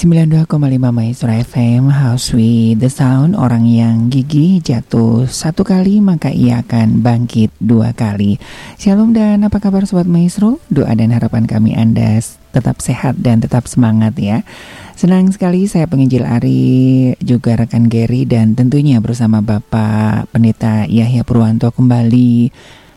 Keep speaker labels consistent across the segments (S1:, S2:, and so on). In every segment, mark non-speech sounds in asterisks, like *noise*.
S1: 92,5 Maestro FM House with the Sound. Orang yang gigih jatuh satu kali maka ia akan bangkit dua kali. Shalom dan apa kabar Sobat Maestro? Doa dan harapan kami Anda tetap sehat dan tetap semangat ya. Senang sekali saya penginjil Ari juga rekan Gary dan tentunya bersama Bapak Pendeta Yahya Purwanto kembali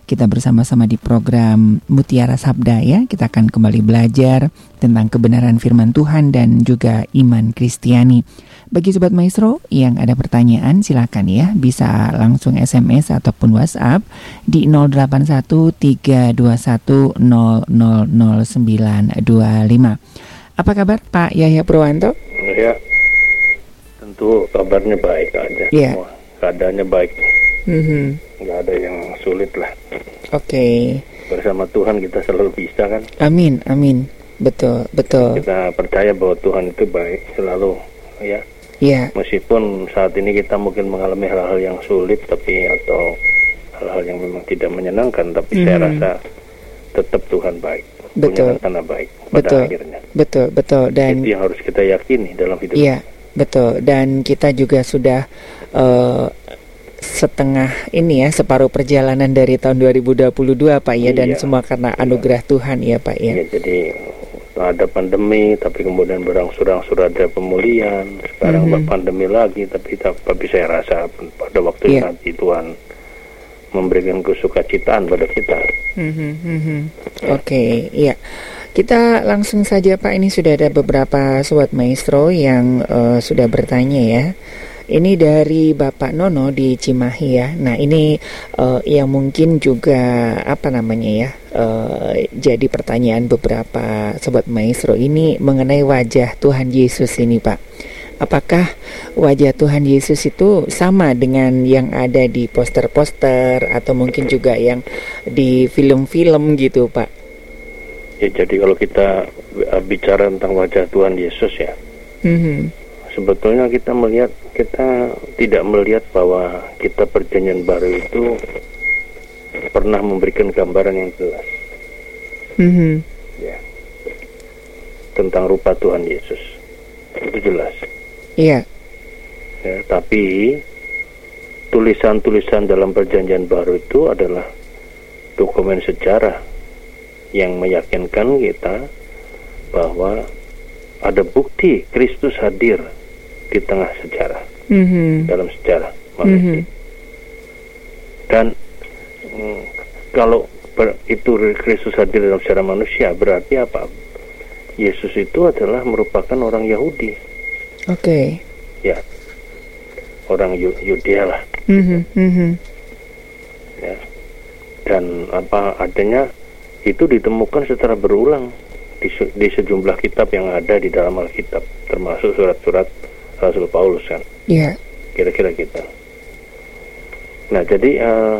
S1: kita bersama-sama di program Mutiara Sabda ya. Kita akan kembali belajar tentang kebenaran firman Tuhan dan juga iman Kristiani. Bagi Sobat Maestro yang ada pertanyaan silakan ya bisa langsung SMS ataupun WhatsApp di 081321000925. Apa kabar Pak Yahya Purwanto?
S2: Ya, tentu kabarnya baik aja.
S1: Iya.
S2: Semua keadaannya baik.
S1: Mm -hmm.
S2: Nggak ada yang sulit lah.
S1: Oke. Okay.
S2: Bersama Tuhan kita selalu bisa kan.
S1: Amin, amin. Betul, betul.
S2: Kita percaya bahwa Tuhan itu baik selalu ya.
S1: Iya.
S2: Meskipun saat ini kita mungkin mengalami hal-hal yang sulit tapi atau hal-hal yang memang tidak menyenangkan tapi mm. saya rasa tetap Tuhan baik.
S1: Betul.
S2: Punya rencana baik pada
S1: Betul.
S2: akhirnya.
S1: Betul, betul dan
S2: Itu yang harus kita yakini dalam hidup.
S1: Iya, betul. Dan kita juga sudah eh, setengah ini ya, separuh perjalanan dari tahun 2022 Pak ya dan
S2: Iya.
S1: semua karena anugerah Tuhan ya Pak ya.
S2: Ya, jadi ada pandemi, tapi kemudian berangsur-angsur ada pemulihan. Sekarang
S1: Mhm.
S2: pandemi lagi, tapi tapi saya rasa pada waktu
S1: Iya.
S2: nanti Tuhan memberikan kesukacitaan pada kita.
S1: Mhm, mhm. Oke, iya. Kita langsung saja Pak, ini sudah ada beberapa sobat maestro yang eh, sudah bertanya ya. Ini dari Bapak Nono di Cimahi ya. Nah ini eh, yang mungkin juga apa namanya ya, eh, jadi pertanyaan beberapa sobat maestro ini mengenai wajah Tuhan Yesus ini Pak. Apakah wajah Tuhan Yesus itu sama dengan yang ada di poster-poster atau mungkin juga yang di film-film gitu, Pak?
S2: Ya, jadi kalau kita uh, bicara tentang wajah Tuhan Yesus ya,
S1: Mhm.
S2: sebetulnya kita melihat kita tidak melihat bahwa kita perjanjian baru itu pernah memberikan gambaran yang jelas
S1: Mhm.
S2: ya tentang rupa Tuhan Yesus. Itu jelas.
S1: Iya.
S2: Ya, tapi tulisan-tulisan dalam perjanjian baru itu adalah dokumen sejarah yang meyakinkan kita bahwa ada bukti Kristus hadir di tengah sejarah,
S1: Mhm.
S2: dalam sejarah.
S1: Mhm.
S2: Dan mm, kalau ber- itu Kristus hadir dalam sejarah manusia, berarti apa? Yesus itu adalah merupakan orang Yahudi,
S1: Oke.
S2: ya, orang Yu- Yudea lah.
S1: Mhm. Mhm.
S2: ya. dan apa adanya itu ditemukan secara berulang di, di sejumlah kitab yang ada di dalam Alkitab termasuk surat-surat Rasul Paulus kan
S1: Iya.
S2: kira-kira gitu nah jadi eh,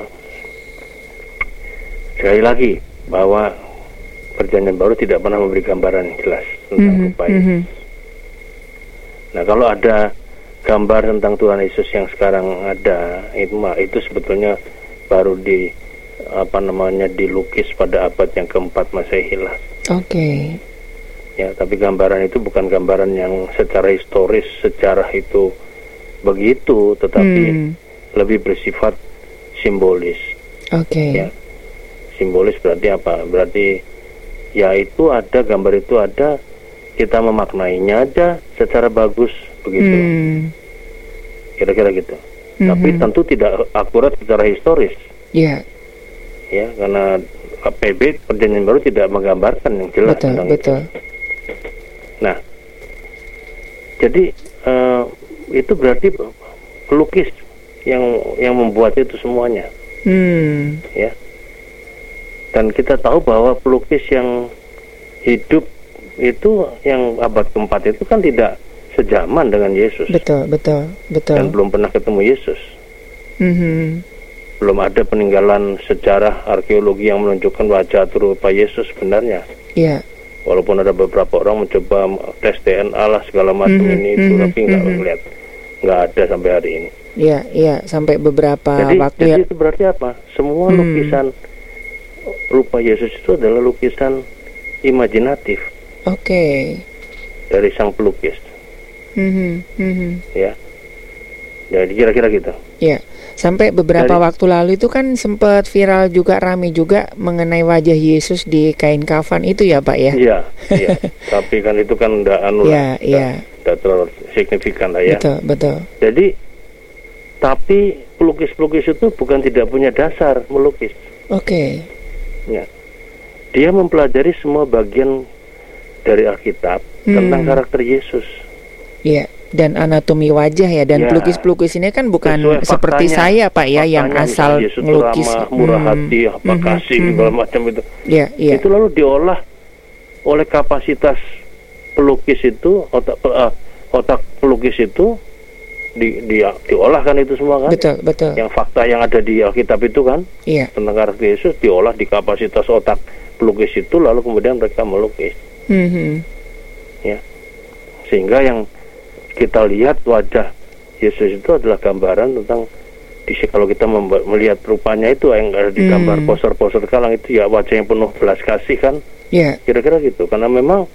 S2: sekali lagi bahwa perjanjian baru tidak pernah memberi gambaran yang jelas tentang
S1: Mhm.
S2: rupa Yesus.
S1: Mhm.
S2: Nah kalau ada gambar tentang Tuhan Yesus yang sekarang ada itu itu sebetulnya baru di apa namanya dilukis pada abad yang keempat Masehi lah.
S1: Oke.
S2: Ya, tapi gambaran itu bukan gambaran yang secara historis sejarah itu begitu, tetapi
S1: Hmm.
S2: lebih bersifat simbolis.
S1: Oke.
S2: Ya, simbolis berarti apa? Berarti ya itu ada gambar itu ada, kita memaknainya aja secara bagus begitu.
S1: Hmm.
S2: kira-kira gitu. Tapi
S1: Mhm.
S2: tentu tidak akurat secara historis,
S1: Iya.
S2: ya, karena PB perjanjian baru tidak menggambarkan yang jelas
S1: Betul,
S2: tentang
S1: betul.
S2: itu. Nah, jadi eh, itu berarti pelukis yang yang membuat itu semuanya,
S1: Hmm.
S2: ya. Dan kita tahu bahwa pelukis yang hidup itu yang abad keempat itu kan tidak sejaman dengan Yesus
S1: Betul, betul, betul.
S2: dan belum pernah ketemu Yesus.
S1: Mhm.
S2: belum ada peninggalan sejarah arkeologi yang menunjukkan wajah atau rupa Yesus sebenarnya.
S1: Iya.
S2: Walaupun ada beberapa orang mencoba tes DNA lah segala macam
S1: Mhm,
S2: ini itu,
S1: mhm,
S2: tapi nggak
S1: mhm.
S2: melihat, nggak ada sampai hari ini.
S1: Iya, iya, sampai beberapa
S2: jadi,
S1: waktu
S2: jadi
S1: ya.
S2: itu berarti apa? Semua
S1: Hmm.
S2: lukisan rupa Yesus itu adalah lukisan imajinatif
S1: Oke.
S2: dari sang pelukis.
S1: mhm, mhm.
S2: ya. Jadi kira-kira gitu.
S1: Ya, sampai beberapa
S2: Dari-
S1: waktu lalu itu kan sempat viral juga rame juga mengenai wajah Yesus di kain kafan itu ya Pak ya?
S2: Iya, *laughs* iya. Tapi kan itu kan udah anu
S1: Iya,
S2: lah,
S1: iya.
S2: udah- terlalu signifikan lah ya.
S1: Betul, betul.
S2: Jadi tapi pelukis-pelukis itu bukan tidak punya dasar melukis.
S1: Oke.
S2: Ya. Dia mempelajari semua bagian dari Alkitab
S1: Hmm.
S2: tentang karakter Yesus.
S1: Iya, dan anatomi wajah ya dan
S2: Ya.
S1: pelukis-pelukis ini kan bukan
S2: Sesuai
S1: seperti
S2: faktanya.
S1: saya Pak ya yang asal
S2: misalnya ramah, murah
S1: Hmm,
S2: hati, apa
S1: mhm,
S2: kasih
S1: mhm.
S2: segala macam itu.
S1: Iya, iya.
S2: Itu lalu diolah oleh kapasitas pelukis itu otak eh, otak pelukis itu di, di diolah kan itu semua kan.
S1: Betul, betul.
S2: Yang fakta yang ada di Alkitab itu kan
S1: Iya.
S2: tentang karakter Yesus diolah di kapasitas otak pelukis itu lalu kemudian mereka melukis
S1: Mhm.
S2: ya sehingga yang kita lihat wajah Yesus itu adalah gambaran tentang di kalau kita melihat rupanya itu yang ada di gambar
S1: Hmm.
S2: poster-poster sekarang itu ya wajah yang penuh belas kasih kan
S1: Iya.
S2: kira-kira gitu karena memang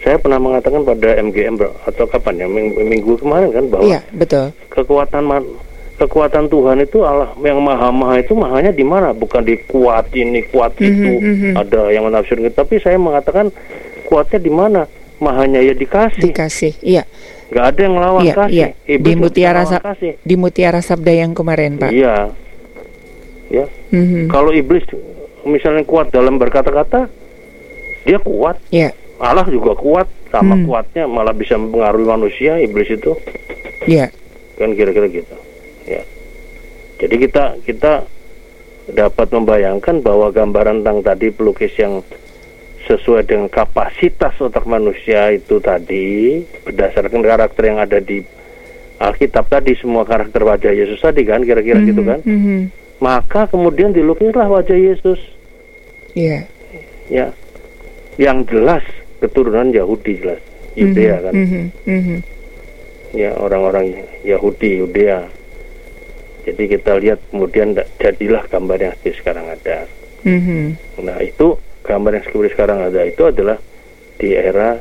S2: saya pernah mengatakan pada MGM atau kapan ya minggu, minggu kemarin kan bahwa
S1: Iya, betul.
S2: kekuatan man- kekuatan Tuhan itu Allah yang maha maha itu mahanya di mana bukan di kuat ini kuat
S1: Mhm,
S2: itu
S1: mhm.
S2: ada yang menafsirkan tapi saya mengatakan kuatnya di mana mahanya ya dikasih
S1: Dikasih. Iya.
S2: Nggak ada yang lawan
S1: Iya,
S2: kasih
S1: iya.
S2: Iblis
S1: Di Mutiara
S2: kasih
S1: Di Mutiara Sabda yang kemarin, Pak.
S2: iya ya
S1: Mhm.
S2: kalau iblis misalnya kuat dalam berkata-kata dia kuat
S1: Iya.
S2: Allah juga kuat sama
S1: Hmm.
S2: kuatnya malah bisa mempengaruhi manusia iblis itu
S1: Iya.
S2: kan kira-kira gitu ya jadi kita kita dapat membayangkan bahwa gambaran tentang tadi pelukis yang sesuai dengan kapasitas otak manusia itu tadi berdasarkan karakter yang ada di Alkitab tadi semua karakter wajah Yesus tadi kan kira-kira gitu
S1: Mhm,
S2: kan
S1: mhm.
S2: maka kemudian dilukislah wajah Yesus
S1: Iya.
S2: ya yang jelas keturunan Yahudi jelas Yudea
S1: Mhm,
S2: kan
S1: mhm, mhm.
S2: ya orang-orang Yahudi Yudea jadi kita lihat kemudian jadilah gambar yang sekarang ada
S1: Mhm.
S2: nah itu gambar yang seperti sekarang ada itu adalah di era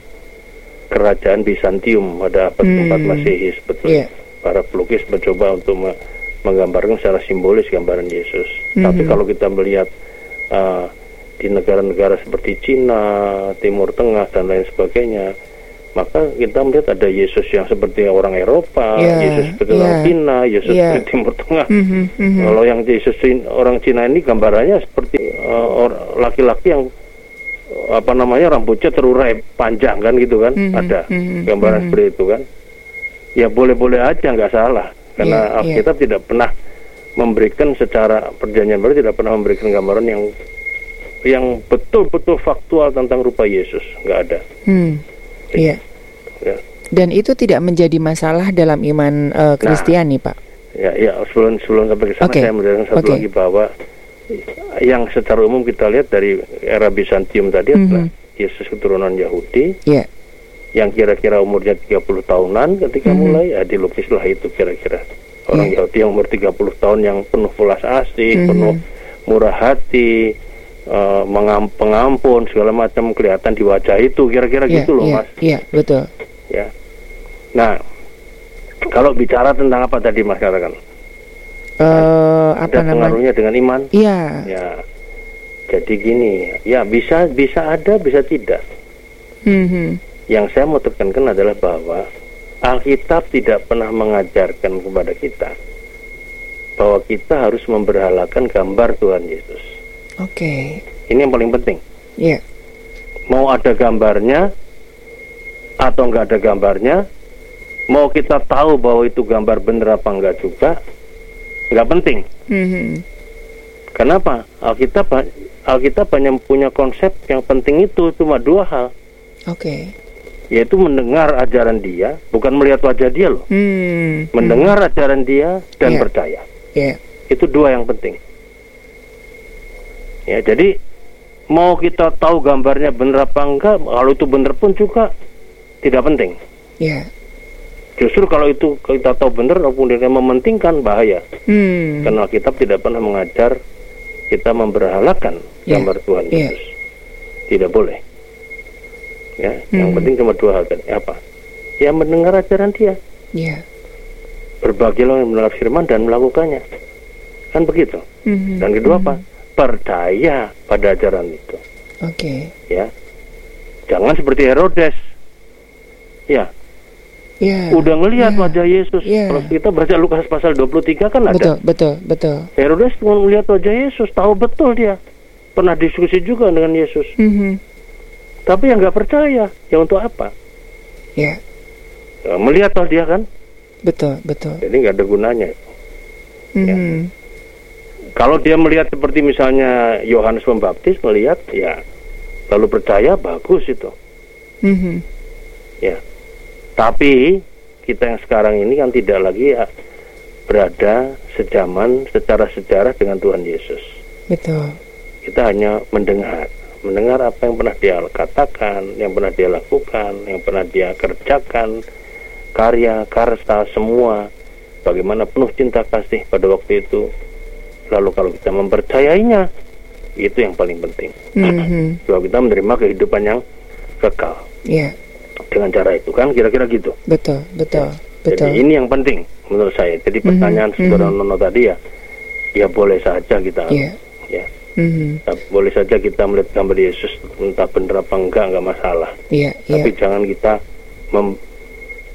S2: kerajaan Bizantium pada abad
S1: Hmm.
S2: keempat Masehi sebetulnya
S1: Iya.
S2: para pelukis mencoba untuk me- menggambarkan secara simbolis gambaran Yesus
S1: Mhm.
S2: tapi kalau kita melihat uh, di negara-negara seperti Cina Timur Tengah dan lain sebagainya maka kita melihat ada Yesus yang seperti orang Eropa,
S1: Iya,
S2: Yesus seperti
S1: iya.
S2: orang Cina, Yesus
S1: Iya.
S2: seperti Timur Tengah.
S1: Mhm, mhm.
S2: Kalau yang Yesus orang Cina ini gambarannya seperti uh, laki-laki yang apa namanya rambutnya terurai panjang kan gitu kan,
S1: Mhm,
S2: ada
S1: mhm,
S2: gambaran
S1: mhm.
S2: seperti itu kan. Ya boleh-boleh aja nggak salah karena
S1: Iya, iya.
S2: Alkitab tidak pernah memberikan secara perjanjian baru tidak pernah memberikan gambaran yang yang betul-betul faktual tentang rupa Yesus nggak ada.
S1: Hmm. Iya.
S2: Ya.
S1: Dan itu tidak menjadi masalah dalam iman eh, Kristiani, Pak.
S2: Ya, ya sebelum sebelum sampai ke sana
S1: Oke,
S2: saya menjelaskan satu
S1: oke.
S2: lagi bahwa yang secara umum kita lihat dari era Bizantium tadi adalah
S1: Mhm.
S2: Yesus keturunan Yahudi
S1: Iya.
S2: yang kira-kira umurnya 30 tahunan ketika
S1: Mhm.
S2: mulai ya dilukislah itu kira-kira orang
S1: Iya.
S2: Yahudi yang umur 30 tahun yang penuh belas asih,
S1: Mhm.
S2: penuh murah hati, eh, mengam- pengampun segala macam kelihatan di wajah itu kira-kira
S1: Iya,
S2: gitu loh
S1: iya,
S2: Mas
S1: Iya, betul.
S2: ya. Nah, kalau bicara tentang apa tadi Mas katakan?
S1: Apa
S2: ada
S1: namanya?
S2: pengaruhnya dengan iman?
S1: Iya.
S2: Ya. Jadi gini, ya bisa bisa ada, bisa tidak.
S1: Mhm.
S2: Yang saya mau tekankan adalah bahwa Alkitab tidak pernah mengajarkan kepada kita bahwa kita harus memberhalakan gambar Tuhan Yesus.
S1: Oke.
S2: Ini yang paling penting.
S1: Iya.
S2: Mau ada gambarnya atau nggak ada gambarnya, mau kita tahu bahwa itu gambar bener apa enggak juga, nggak penting.
S1: Mhm.
S2: Kenapa? Alkitab Alkitab hanya punya konsep yang penting itu cuma dua hal,
S1: Oke.
S2: yaitu mendengar ajaran dia, bukan melihat wajah dia loh.
S1: Hmm.
S2: Mendengar ajaran dia dan
S1: Iya.
S2: percaya.
S1: Iya.
S2: Itu dua yang penting. Ya, jadi mau kita tahu gambarnya bener apa enggak, kalau itu bener pun juga tidak penting.
S1: Iya.
S2: Justru kalau itu kita tahu walaupun dia mementingkan bahaya.
S1: Hmm.
S2: Karena Alkitab tidak pernah mengajar kita memberhalakan
S1: Iya,
S2: gambar Tuhan
S1: iya.
S2: Yesus. Tidak boleh. Ya, yang
S1: Hmm.
S2: penting cuma dua hal tadi. Apa? Ya mendengar ajaran dia.
S1: Ya.
S2: Berbahagialah yang mendengar firman dan melakukannya. Kan begitu.
S1: Mhm.
S2: Dan kedua
S1: Mhm.
S2: apa? Percaya pada ajaran itu.
S1: Oke.
S2: Ya. Jangan seperti Herodes. Ya,
S1: Ya.
S2: udah ngelihat
S1: ya.
S2: wajah Yesus.
S1: Ya.
S2: Kalau kita baca Lukas pasal 23 kan ada.
S1: Betul, betul, betul.
S2: Herodes cuma melihat wajah Yesus, tahu betul dia. Pernah diskusi juga dengan Yesus.
S1: Mhm.
S2: Tapi yang nggak percaya, ya untuk apa?
S1: Ya,
S2: Ya, melihat toh dia kan,
S1: betul, betul.
S2: jadi nggak ada gunanya. Ya. Kalau dia melihat seperti misalnya Yohanes Pembaptis melihat, ya lalu percaya bagus itu.
S1: Mhm.
S2: Ya. Tapi kita yang sekarang ini kan tidak lagi ya, berada sejaman secara sejarah dengan Tuhan Yesus.
S1: Betul.
S2: Kita hanya mendengar, mendengar apa yang pernah dia katakan, yang pernah dia lakukan, yang pernah dia kerjakan, karya, karsa, semua. Bagaimana penuh cinta kasih pada waktu itu. Lalu kalau kita mempercayainya, itu yang paling penting. *laughs*
S1: Mhm.
S2: Bahwa kita menerima kehidupan yang kekal
S1: Ya,
S2: dengan cara itu kan kira-kira gitu.
S1: betul, betul,
S2: Jadi
S1: betul.
S2: ini yang penting menurut saya. Jadi pertanyaan
S1: Mhm,
S2: saudara
S1: mhm.
S2: Nono tadi ya, ya boleh saja kita,
S1: Ya.
S2: ya,
S1: Mhm.
S2: Nah, boleh saja kita melihat gambar Yesus entah benar apa enggak enggak masalah.
S1: Ya, ya.
S2: Tapi jangan kita mem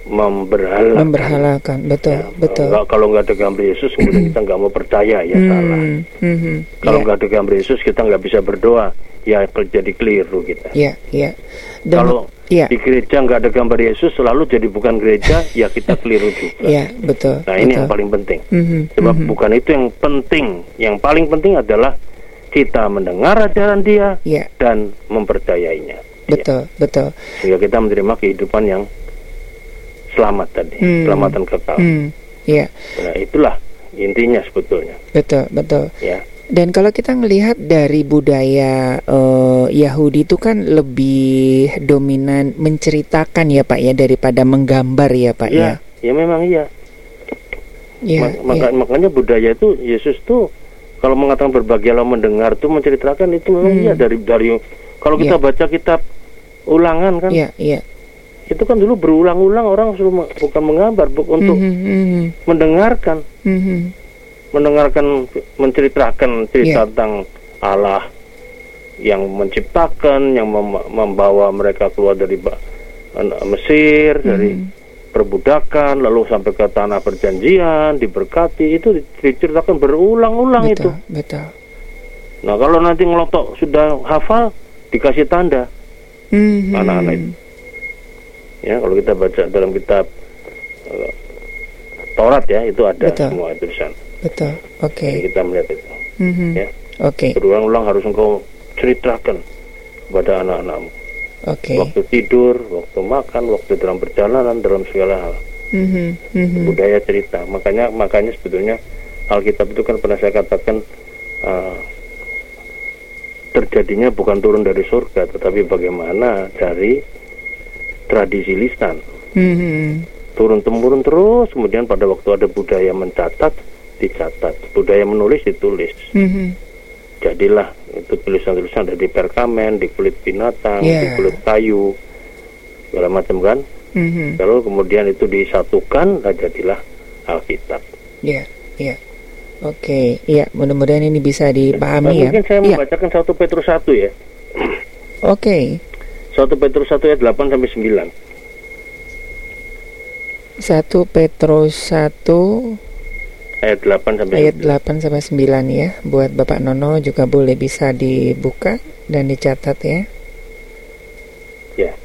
S2: memberhala.
S1: Memberhalakan, betul,
S2: Ya,
S1: betul.
S2: Kalau, kalau nggak ada gambar Yesus kemudian kita nggak mau percaya ya salah.
S1: Mhm, mhm.
S2: Kalau
S1: Ya,
S2: nggak ada gambar Yesus kita nggak bisa berdoa ya jadi keliru kita.
S1: ya, ya. Dan-
S2: Kalau
S1: ya,
S2: di gereja nggak ada gambar Yesus selalu jadi bukan gereja ya kita keliru juga. *laughs*
S1: ya, betul.
S2: Nah ini
S1: betul.
S2: yang paling penting.
S1: Mhm,
S2: Sebab
S1: mhm.
S2: bukan itu yang penting. Yang paling penting adalah kita mendengar ajaran dia
S1: Ya,
S2: dan mempercayainya. Ya,
S1: betul, betul.
S2: sehingga kita menerima kehidupan yang selamat tadi,
S1: Hmm.
S2: selamatan kekal.
S1: Hmm, ya,
S2: Nah, itulah intinya sebetulnya,
S1: betul, betul.
S2: ya.
S1: Dan kalau kita melihat dari budaya eh, Yahudi itu kan lebih dominan menceritakan ya Pak ya daripada menggambar ya Pak ya.
S2: Ya, ya memang iya.
S1: Ya,
S2: Ma- maka- Makanya budaya itu Yesus tuh kalau mengatakan berbahagialah mendengar tuh menceritakan itu memang
S1: Hmm.
S2: iya dari dari kalau kita
S1: Ya.
S2: baca kitab ulangan kan
S1: ya, ya.
S2: Itu kan dulu berulang-ulang orang suruh me- bukan menggambar bu- untuk
S1: Mhm, mhm,
S2: mendengarkan
S1: mhm.
S2: mendengarkan menceritakan cerita
S1: Ya.
S2: tentang Allah yang menciptakan yang mem- membawa mereka keluar dari ba- an- Mesir dari perbudakan lalu sampai ke tanah perjanjian diberkati itu di- diceritakan berulang-ulang itu.
S1: Betul.
S2: Nah kalau nanti ngelotok sudah hafal dikasih tanda
S1: Mhm.
S2: Anak-anak itu. Ya kalau kita baca dalam kitab eh, Taurat ya itu ada
S1: Betul.
S2: semua tulisan.
S1: Betul. Oke.
S2: Jadi kita melihat itu.
S1: Mhm.
S2: Ya.
S1: Oke.
S2: Berulang-ulang harus engkau ceritakan kepada anak-anakmu.
S1: Oke.
S2: Waktu tidur, waktu makan, waktu dalam perjalanan, dalam segala hal.
S1: Mhm, mhm.
S2: Budaya cerita. Makanya makanya sebetulnya Alkitab itu kan pernah saya katakan uh, terjadinya bukan turun dari surga, tetapi bagaimana dari tradisi lisan.
S1: Mhm.
S2: Turun temurun terus, kemudian pada waktu ada budaya mencatat, dicatat. Budaya menulis, ditulis.
S1: Mhm.
S2: jadilah itu tulisan-tulisan ada di perkamen, di kulit binatang,
S1: Yeah.
S2: di kulit kayu, segala macam kan.
S1: Mhm.
S2: Lalu kemudian itu disatukan, nah jadilah Alkitab.
S1: Ya, ya. Oke, iya, mudah-mudahan ini bisa
S2: Nah,
S1: dipahami ya.
S2: mungkin saya
S1: Iya.
S2: membacakan 1 Petrus 1 ya.
S1: Oke.
S2: 1 Petrus 1 ayat 8 sampai 9.
S1: 1 Petrus 1
S2: Ayat 8 sampai
S1: ayat
S2: 9.
S1: 8 sampai 9 ya. Buat Bapak Nono juga boleh bisa dibuka dan dicatat ya.
S2: Ya.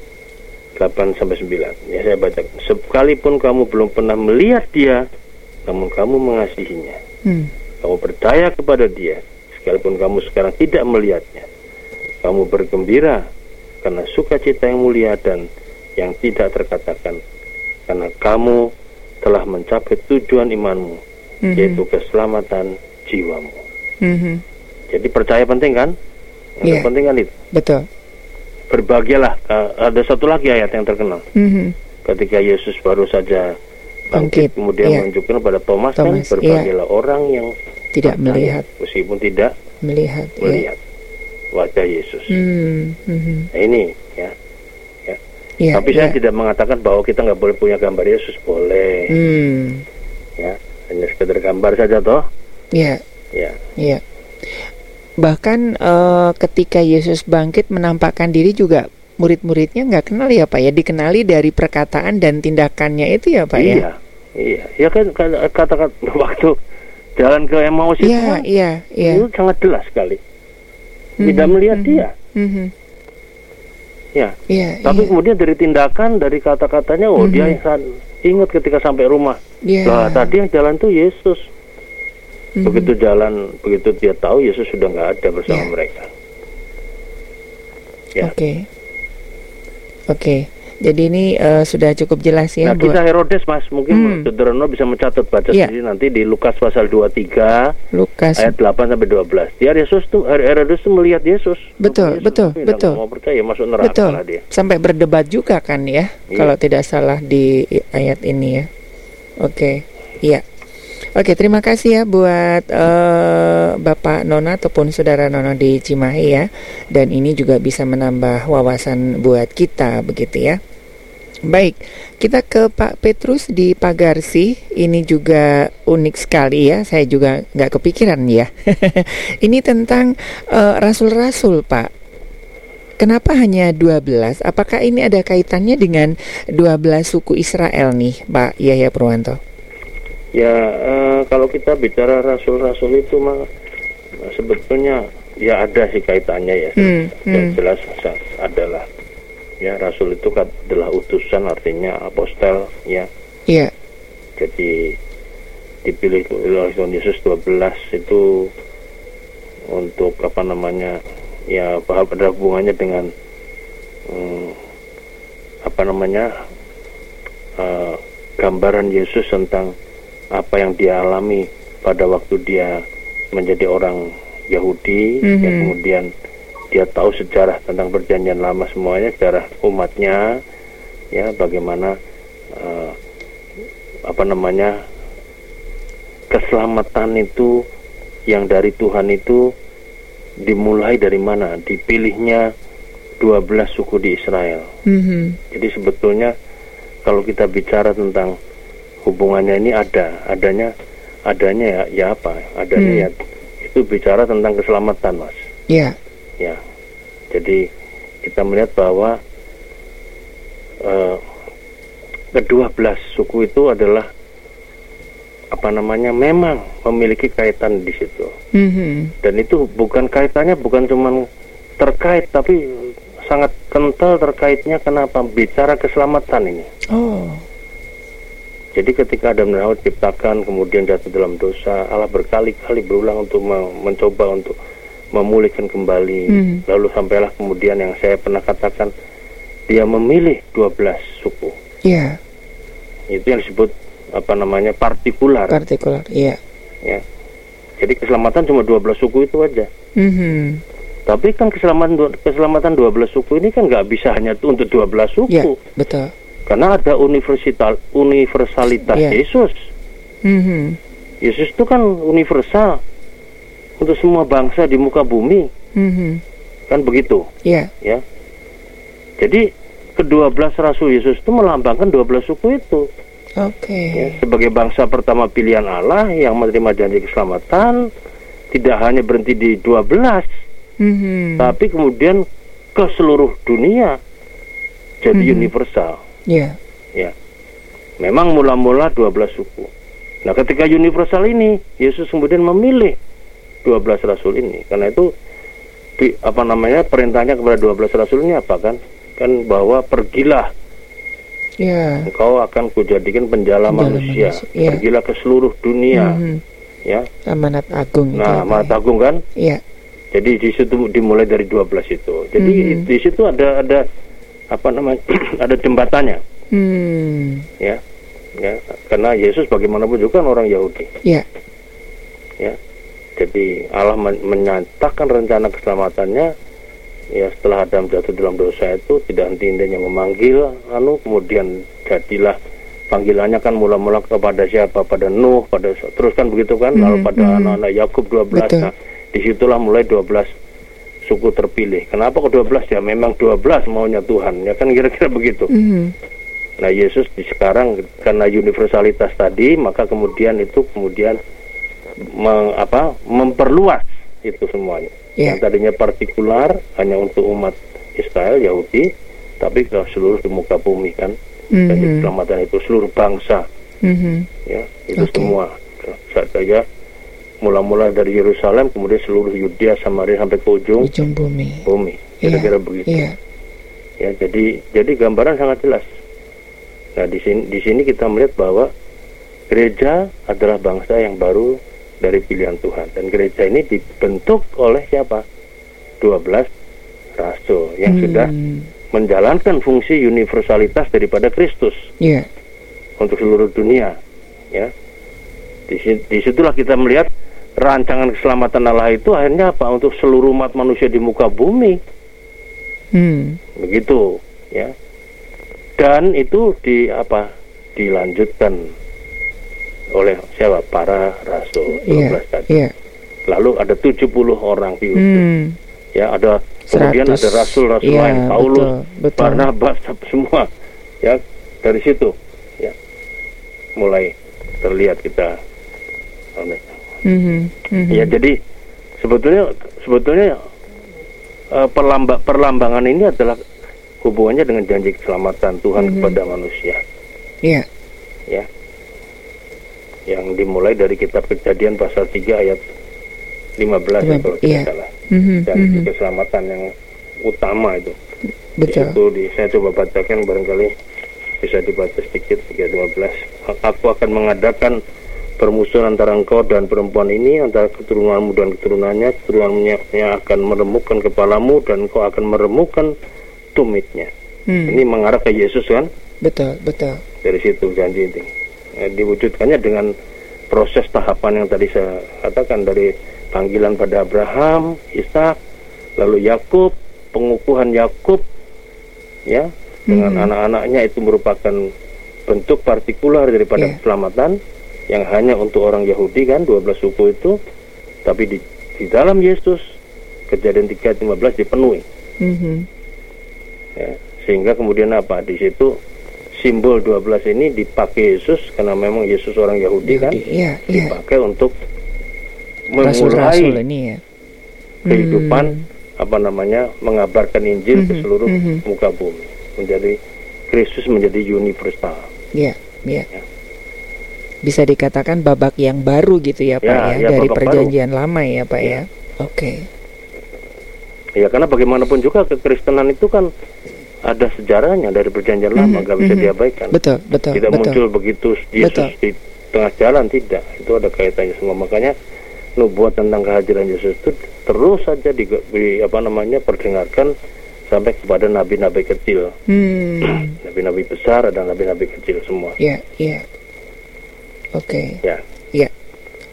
S2: 8 sampai 9. Ya saya baca. Sekalipun kamu belum pernah melihat dia, namun kamu mengasihinya.
S1: Hmm.
S2: Kamu percaya kepada dia, sekalipun kamu sekarang tidak melihatnya. Kamu bergembira karena sukacita yang mulia dan yang tidak terkatakan. Karena kamu telah mencapai tujuan imanmu,
S1: Mhm.
S2: yaitu keselamatan jiwamu.
S1: Mhm.
S2: Jadi percaya penting kan? Yang
S1: Iya.
S2: penting kan itu.
S1: Betul.
S2: Berbahagialah. Eh, ada satu lagi ayat yang terkenal.
S1: Mhm.
S2: Ketika Yesus baru saja
S1: Bangkit,
S2: bangkit, kemudian
S1: iya.
S2: menunjukkan pada Thomas, kan
S1: Thomas, iya.
S2: berbahagialah orang yang
S1: Tidak melihat,
S2: meskipun tidak
S1: melihat ya.
S2: melihat wajah Yesus.
S1: Hmm. Mhm.
S2: Nah, ini ya, ya.
S1: Ya,
S2: Tapi
S1: ya.
S2: saya tidak mengatakan bahwa kita nggak boleh punya gambar Yesus, boleh.
S1: Hmm.
S2: Ya, hanya sekedar gambar saja toh.
S1: Ya,
S2: Ya,
S1: ya. Bahkan eh, ketika Yesus bangkit menampakkan diri juga murid-muridnya nggak kenal ya Pak ya, dikenali dari perkataan dan tindakannya itu ya Pak ya.
S2: iya, iya. Ya kan kata-kata *laughs* waktu jalan ke Emmaus itu
S1: Iya,
S2: kan,
S1: iya, iya.
S2: itu sangat jelas sekali.
S1: Mhm,
S2: Tidak melihat
S1: mhm,
S2: dia.
S1: mhm.
S2: Ya,
S1: Iya,
S2: tapi
S1: iya.
S2: kemudian dari tindakan, dari kata-katanya, oh dia
S1: Mhm.
S2: yang san- ingat ketika sampai rumah.
S1: Iya.
S2: Lah tadi yang jalan tuh Yesus.
S1: Mhm.
S2: Begitu jalan, begitu dia tahu Yesus sudah nggak ada bersama
S1: Ya.
S2: mereka. Ya.
S1: Oke. Oke. Jadi ini eh, sudah cukup jelas ya
S2: Nah,
S1: buat
S2: kisah Herodes Mas, mungkin
S1: Hmm.
S2: Saudara bisa mencatat baca
S1: Iya.
S2: sendiri nanti di Lukas pasal 23
S1: Lukas.
S2: ayat 8 sampai 12. Dia Yesus tuh Her- Herodes tuh melihat Yesus.
S1: Betul,
S2: Yesus,
S1: betul, betul.
S2: mau percaya masuk neraka
S1: Betul.
S2: lah dia.
S1: Sampai berdebat juga kan ya,
S2: Iya.
S1: kalau tidak salah di ayat ini ya. Oke. Iya. Oke, terima kasih ya buat eh, Bapak Nona ataupun Saudara Nona di Cimahi ya. Dan ini juga bisa menambah wawasan buat kita begitu ya. Baik, kita ke Pak Petrus di Pagarsi. Ini juga unik sekali ya. Saya juga nggak kepikiran ya. *laughs* ini tentang eh, rasul-rasul, Pak. Kenapa hanya 12? Apakah ini ada kaitannya dengan 12 suku Israel nih, Pak Yahya Purwanto?
S2: Ya eh, kalau kita bicara rasul-rasul itu mah sebetulnya ya ada sih kaitannya ya.
S1: Hmm,
S2: Yang
S1: hmm.
S2: jelas adalah ya rasul itu kan adalah utusan artinya apostel ya.
S1: Iya.
S2: Jadi dipilih oleh Tuhan Yesus 12 itu untuk apa namanya ya bahwa ada hubungannya dengan hmm, apa namanya eh, gambaran Yesus tentang apa yang dia alami pada waktu dia menjadi orang Yahudi
S1: Mhm.
S2: yang kemudian dia tahu sejarah tentang perjanjian lama semuanya sejarah umatnya ya bagaimana eh, apa namanya keselamatan itu yang dari Tuhan itu dimulai dari mana dipilihnya 12 suku di Israel
S1: Mhm.
S2: jadi sebetulnya kalau kita bicara tentang hubungannya ini ada, adanya adanya ya, ya apa? Adanya
S1: Hmm.
S2: ya itu bicara tentang keselamatan, Mas.
S1: Iya.
S2: Ya. Jadi kita melihat bahwa eh, kedua belas suku itu adalah apa namanya memang memiliki kaitan di situ
S1: Mhm.
S2: dan itu bukan kaitannya bukan cuma terkait tapi sangat kental terkaitnya kenapa bicara keselamatan ini
S1: Oh.
S2: Jadi ketika Adam dan Hawa diciptakan kemudian jatuh dalam dosa, Allah berkali-kali berulang untuk me- mencoba untuk memulihkan kembali.
S1: Hmm.
S2: Lalu sampailah kemudian yang saya pernah katakan dia memilih 12 suku.
S1: Iya.
S2: Itu yang disebut apa namanya partikular
S1: Partikular. Iya.
S2: ya. Jadi keselamatan cuma 12 suku itu aja.
S1: Mhm.
S2: Tapi kan keselamatan keselamatan 12 suku ini kan nggak bisa hanya untuk 12 suku.
S1: Iya, betul.
S2: Karena ada universital universalitas
S1: Iya.
S2: Yesus.
S1: Mhm.
S2: Yesus itu kan universal untuk semua bangsa di muka bumi,
S1: Mhm.
S2: kan begitu,
S1: Iya.
S2: ya. Jadi kedua belas rasul Yesus itu melambangkan 12 suku itu,
S1: Oke.
S2: ya. sebagai bangsa pertama pilihan Allah yang menerima janji keselamatan, tidak hanya berhenti di 12,
S1: Mhm.
S2: tapi kemudian ke seluruh dunia, jadi
S1: Mhm.
S2: universal,
S1: Iya.
S2: ya. Memang mula-mula 12 suku. Nah, ketika universal ini, Yesus kemudian memilih 12 rasul ini. Karena itu di, apa namanya perintahnya kepada 12 rasul ini apa kan? Kan bahwa pergilah
S1: Iya.
S2: engkau akan kujadikan penjala
S1: Penjala
S2: manusia.
S1: manusia, iya.
S2: Pergilah ke seluruh dunia,
S1: Mhm.
S2: ya.
S1: Amanat agung
S2: Nah,
S1: ya,
S2: amanat
S1: ya?
S2: agung kan?
S1: Iya.
S2: Jadi di situ dimulai dari 12 itu. Jadi
S1: Mhm.
S2: di situ ada ada apa namanya? *clears throat* ada jembatannya,
S1: Hmm.
S2: ya. Ya, karena Yesus bagaimanapun juga kan orang Yahudi.
S1: Iya.
S2: ya jadi Allah men- menyatakan rencana keselamatannya ya setelah Adam jatuh dalam dosa itu tidak henti-hentinya memanggil anu kemudian jadilah panggilannya kan mula-mula kepada siapa pada Nuh pada terus kan begitu kan lalu
S1: Mhm,
S2: pada
S1: mhm.
S2: anak-anak Yakub 12
S1: Betul.
S2: nah di situlah mulai 12 suku terpilih. Kenapa kok 12 ya? Memang 12 maunya Tuhan. Ya kan kira-kira begitu.
S1: Mhm.
S2: Nah, Yesus di sekarang karena universalitas tadi, maka kemudian itu kemudian meng- apa? memperluas itu semuanya.
S1: Ya.
S2: Yang tadinya partikular hanya untuk umat Israel Yahudi, tapi ke seluruh di muka bumi kan. Dan
S1: Mhm.
S2: keselamatan itu seluruh bangsa
S1: Mhm.
S2: ya itu
S1: Oke.
S2: semua saat saja mula-mula dari Yerusalem kemudian seluruh Yudea Samaria sampai ke ujung
S1: Ujung bumi.
S2: bumi kira-kira begitu
S1: Iya.
S2: ya jadi jadi gambaran sangat jelas nah di sini di sini kita melihat bahwa gereja adalah bangsa yang baru dari pilihan Tuhan. Dan gereja ini dibentuk oleh siapa? 12 rasul yang sudah
S1: Hmm.
S2: menjalankan fungsi universalitas daripada Kristus
S1: Iya.
S2: untuk seluruh dunia ya. Di si- di situlah kita melihat rancangan keselamatan Allah itu akhirnya apa? Untuk seluruh umat manusia di muka bumi.
S1: Hmm.
S2: begitu ya. Dan itu di apa? Dilanjutkan oleh siapa para rasul 12
S1: Iya.
S2: tadi
S1: Iya.
S2: lalu ada 70 orang diutus
S1: Hmm.
S2: ya ada kemudian
S1: 100.
S2: ada rasul-rasul
S1: Iya,
S2: lain Paulus
S1: betul, betul.
S2: Barnabas *laughs* semua ya dari situ ya mulai terlihat kita
S1: Mhm. Mhm.
S2: ya jadi sebetulnya sebetulnya eh, perlamba, perlambangan ini adalah hubungannya dengan janji keselamatan Tuhan
S1: Mhm.
S2: kepada manusia
S1: Iya.
S2: ya yang dimulai dari kitab kejadian pasal 3 ayat 15 ya, kalau tidak
S1: Iya.
S2: salah
S1: Mhm.
S2: janji
S1: Mhm.
S2: keselamatan yang utama itu
S1: Betul.
S2: situ di, saya coba bacakan barangkali bisa dibaca sedikit 315 aku akan mengadakan permusuhan antara engkau dan perempuan ini antara keturunanmu dan keturunannya keturunannya akan meremukkan kepalamu dan engkau akan meremukkan tumitnya
S1: Hmm.
S2: ini mengarah ke Yesus kan
S1: Betul, betul.
S2: dari situ janji itu Eh, diwujudkannya dengan proses tahapan yang tadi saya katakan dari panggilan pada Abraham, Ishak, lalu Yakub, pengukuhan Yakub, ya dengan
S1: Mhm.
S2: anak-anaknya itu merupakan bentuk partikular daripada
S1: Iya.
S2: keselamatan yang hanya untuk orang Yahudi kan 12 suku itu, tapi di di dalam Yesus kejadian 3 ayat 15 dipenuhi
S1: Mhm.
S2: ya. sehingga kemudian apa di situ simbol 12 ini dipakai Yesus karena memang Yesus orang Yahudi kan
S1: Iya, iya.
S2: dipakai untuk memulai
S1: ini ya.
S2: kehidupan
S1: Hmm.
S2: apa namanya mengabarkan Injil ke
S1: Mhm,
S2: seluruh
S1: mhm.
S2: muka bumi menjadi Kristus menjadi universal
S1: Iya, iya.
S2: Ya.
S1: Bisa dikatakan babak yang baru gitu ya, Pak
S2: Ya,
S1: ya,
S2: ya,
S1: dari perjanjian lama ya, Pak
S2: Ya.
S1: ya. Oke.
S2: ya karena bagaimanapun juga kekristenan itu kan ada sejarahnya dari perjanjian lama
S1: Mhm,
S2: nggak bisa
S1: mhm.
S2: diabaikan
S1: Betul, betul,
S2: tidak
S1: betul.
S2: muncul begitu Yesus
S1: Betul.
S2: di tengah jalan tidak itu ada kaitannya semua makanya nubuat tentang kehadiran Yesus itu terus saja di, di- apa namanya perdengarkan sampai kepada nabi-nabi kecil
S1: Hmm. *clears throat*
S2: nabi-nabi besar dan nabi-nabi kecil semua
S1: Iya, iya. Oke.
S2: ya
S1: Iya.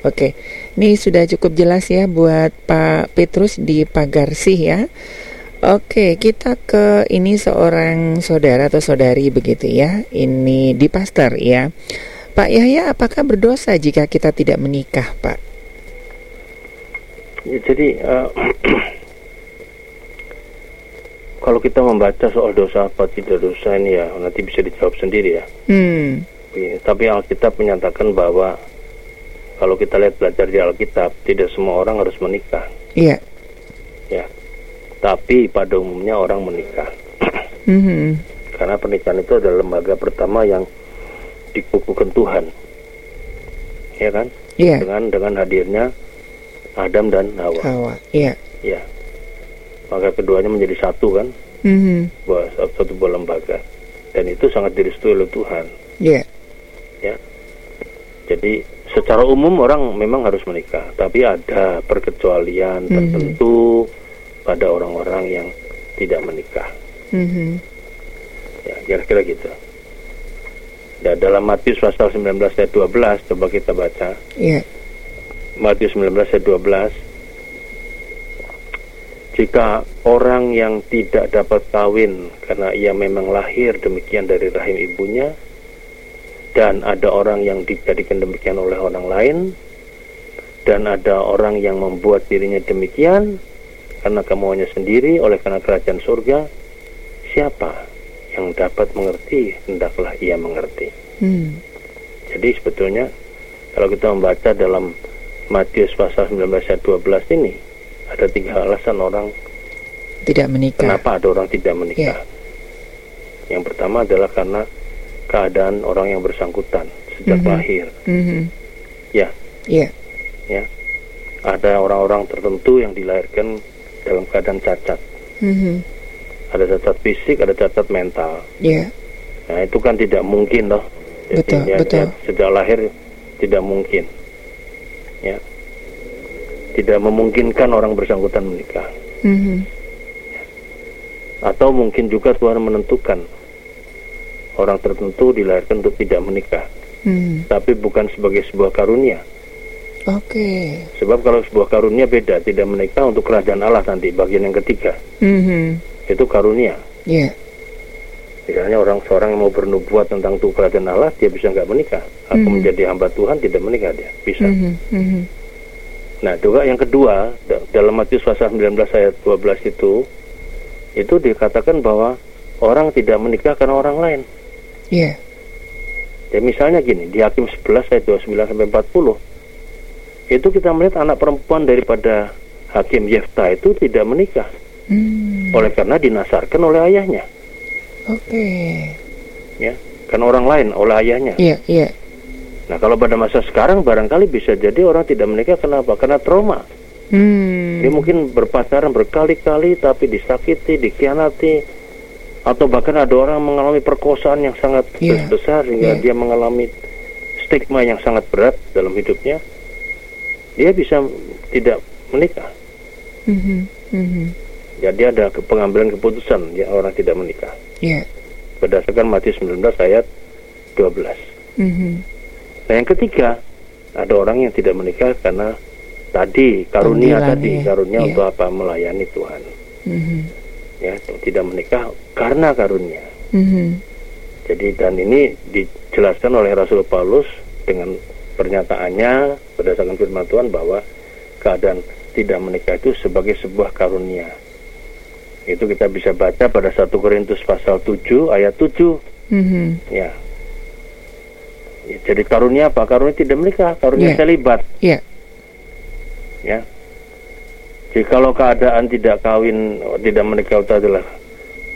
S1: Oke. Ini sudah cukup jelas ya buat Pak Petrus di Pagarsih ya. Oke, kita ke ini seorang saudara atau saudari begitu ya. Ini di pastor ya. Pak Yahya, apakah berdosa jika kita tidak menikah, Pak?
S2: Ya, jadi eh, *clears throat* kalau kita membaca soal dosa apa tidak dosa ini ya nanti bisa dijawab sendiri ya
S1: Hmm.
S2: Tapi Alkitab menyatakan bahwa kalau kita lihat belajar di Alkitab tidak semua orang harus menikah
S1: Iya.
S2: ya tapi pada umumnya orang menikah
S1: Mhm.
S2: karena pernikahan itu adalah lembaga pertama yang dikukuhkan Tuhan ya kan
S1: Iya.
S2: dengan dengan hadirnya Adam dan Hawa
S1: Hawa. Iya.
S2: ya maka keduanya menjadi satu kan
S1: Mhm.
S2: buah satu buah lembaga dan itu sangat direstui oleh Tuhan
S1: Iya.
S2: ya jadi secara umum orang memang harus menikah tapi ada perkecualian
S1: Mhm.
S2: tertentu pada orang-orang yang tidak menikah
S1: Mhm.
S2: ya kira-kira gitu dan dalam Matius pasal 19 ayat 12 coba kita baca
S1: Iya.
S2: Matius 19 ayat 12 jika orang yang tidak dapat kawin karena ia memang lahir demikian dari rahim ibunya dan ada orang yang dijadikan demikian oleh orang lain dan ada orang yang membuat dirinya demikian karena kemauannya sendiri oleh karena kerajaan surga siapa yang dapat mengerti hendaklah ia mengerti
S1: Hmm.
S2: jadi sebetulnya kalau kita membaca dalam Matius pasal 19 ayat 12 ini ada tiga alasan orang
S1: Tidak menikah.
S2: kenapa ada orang tidak menikah yang pertama adalah karena keadaan orang yang bersangkutan sejak
S1: Mhm.
S2: lahir
S1: Mhm.
S2: ya
S1: Iya.
S2: ya ada orang-orang tertentu yang dilahirkan dalam keadaan cacat
S1: Mhm.
S2: ada cacat fisik ada cacat mental
S1: Iya.
S2: nah itu kan tidak mungkin loh jadi
S1: Betul,
S2: dia,
S1: betul.
S2: dia sejak lahir tidak mungkin ya tidak memungkinkan orang bersangkutan menikah
S1: Mhm.
S2: atau mungkin juga Tuhan menentukan orang tertentu dilahirkan untuk tidak menikah
S1: Mhm.
S2: tapi bukan sebagai sebuah karunia
S1: Oke.
S2: sebab kalau sebuah karunia beda tidak menikah untuk kerajaan Allah nanti bagian yang ketiga
S1: Mhm.
S2: itu karunia
S1: Iya.
S2: misalnya orang seorang yang mau bernubuat tentang tuh kerajaan Allah dia bisa nggak menikah atau
S1: Mhm.
S2: menjadi hamba Tuhan tidak menikah dia bisa
S1: Mhm. Mhm.
S2: nah juga yang kedua da- dalam Matius pasal 19 ayat 12 itu itu dikatakan bahwa orang tidak menikah karena orang lain
S1: Iya.
S2: Ya misalnya gini, di Hakim 11 ayat 29 sampai 40 itu kita melihat anak perempuan daripada Hakim Yefta itu tidak menikah
S1: Hmm.
S2: oleh karena dinasarkan oleh ayahnya,
S1: Oke.
S2: ya. Karena orang lain oleh ayahnya.
S1: Iya, iya.
S2: Nah, kalau pada masa sekarang barangkali bisa jadi orang tidak menikah kenapa? Karena trauma.
S1: Hmm.
S2: Dia mungkin berpacaran berkali-kali tapi disakiti, dikhianati atau bahkan ada orang mengalami perkosaan yang sangat
S1: Iya,
S2: besar sehingga
S1: iya.
S2: dia mengalami stigma yang sangat berat dalam hidupnya. Dia bisa tidak menikah.
S1: Mhm. Mhm.
S2: Jadi ada ke- pengambilan keputusan ya orang tidak menikah
S1: Iya.
S2: berdasarkan Matius 19 ayat 12.
S1: Mhm.
S2: Nah, yang ketiga ada orang yang tidak menikah karena tadi karunia
S1: Panggilan,
S2: tadi
S1: ya.
S2: karunia
S1: Iya.
S2: untuk apa melayani Tuhan.
S1: Mhm.
S2: ya tidak menikah karena karunia.
S1: Mhm.
S2: Jadi dan ini dijelaskan oleh Rasul Paulus dengan pernyataannya berdasarkan firman Tuhan bahwa keadaan tidak menikah itu sebagai sebuah karunia. Itu kita bisa baca pada 1 Korintus pasal 7 ayat 7
S1: Mhm.
S2: ya. Ya, Jadi karunia apa? Karunia tidak menikah, karunia
S1: Iya.
S2: selibat
S1: Iya.
S2: ya. Jadi kalau keadaan tidak kawin, tidak menikah itu adalah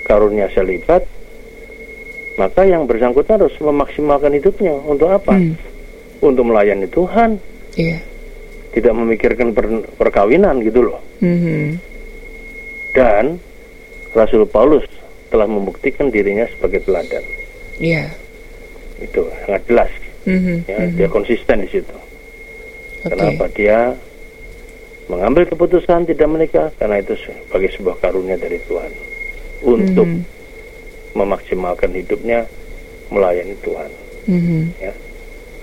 S2: karunia selibat, maka yang bersangkutan harus memaksimalkan hidupnya untuk apa?
S1: Hmm.
S2: Untuk melayani Tuhan,
S1: Iya.
S2: tidak memikirkan per- perkawinan gitu loh.
S1: Mhm.
S2: Dan Rasul Paulus telah membuktikan dirinya sebagai teladan.
S1: Iya.
S2: Itu sangat jelas.
S1: Mhm.
S2: Ya,
S1: Mhm.
S2: dia konsisten di situ.
S1: Oke.
S2: Kenapa dia mengambil keputusan tidak menikah? Karena itu sebagai sebuah karunia dari Tuhan untuk
S1: Mhm.
S2: memaksimalkan hidupnya melayani Tuhan.
S1: Mhm.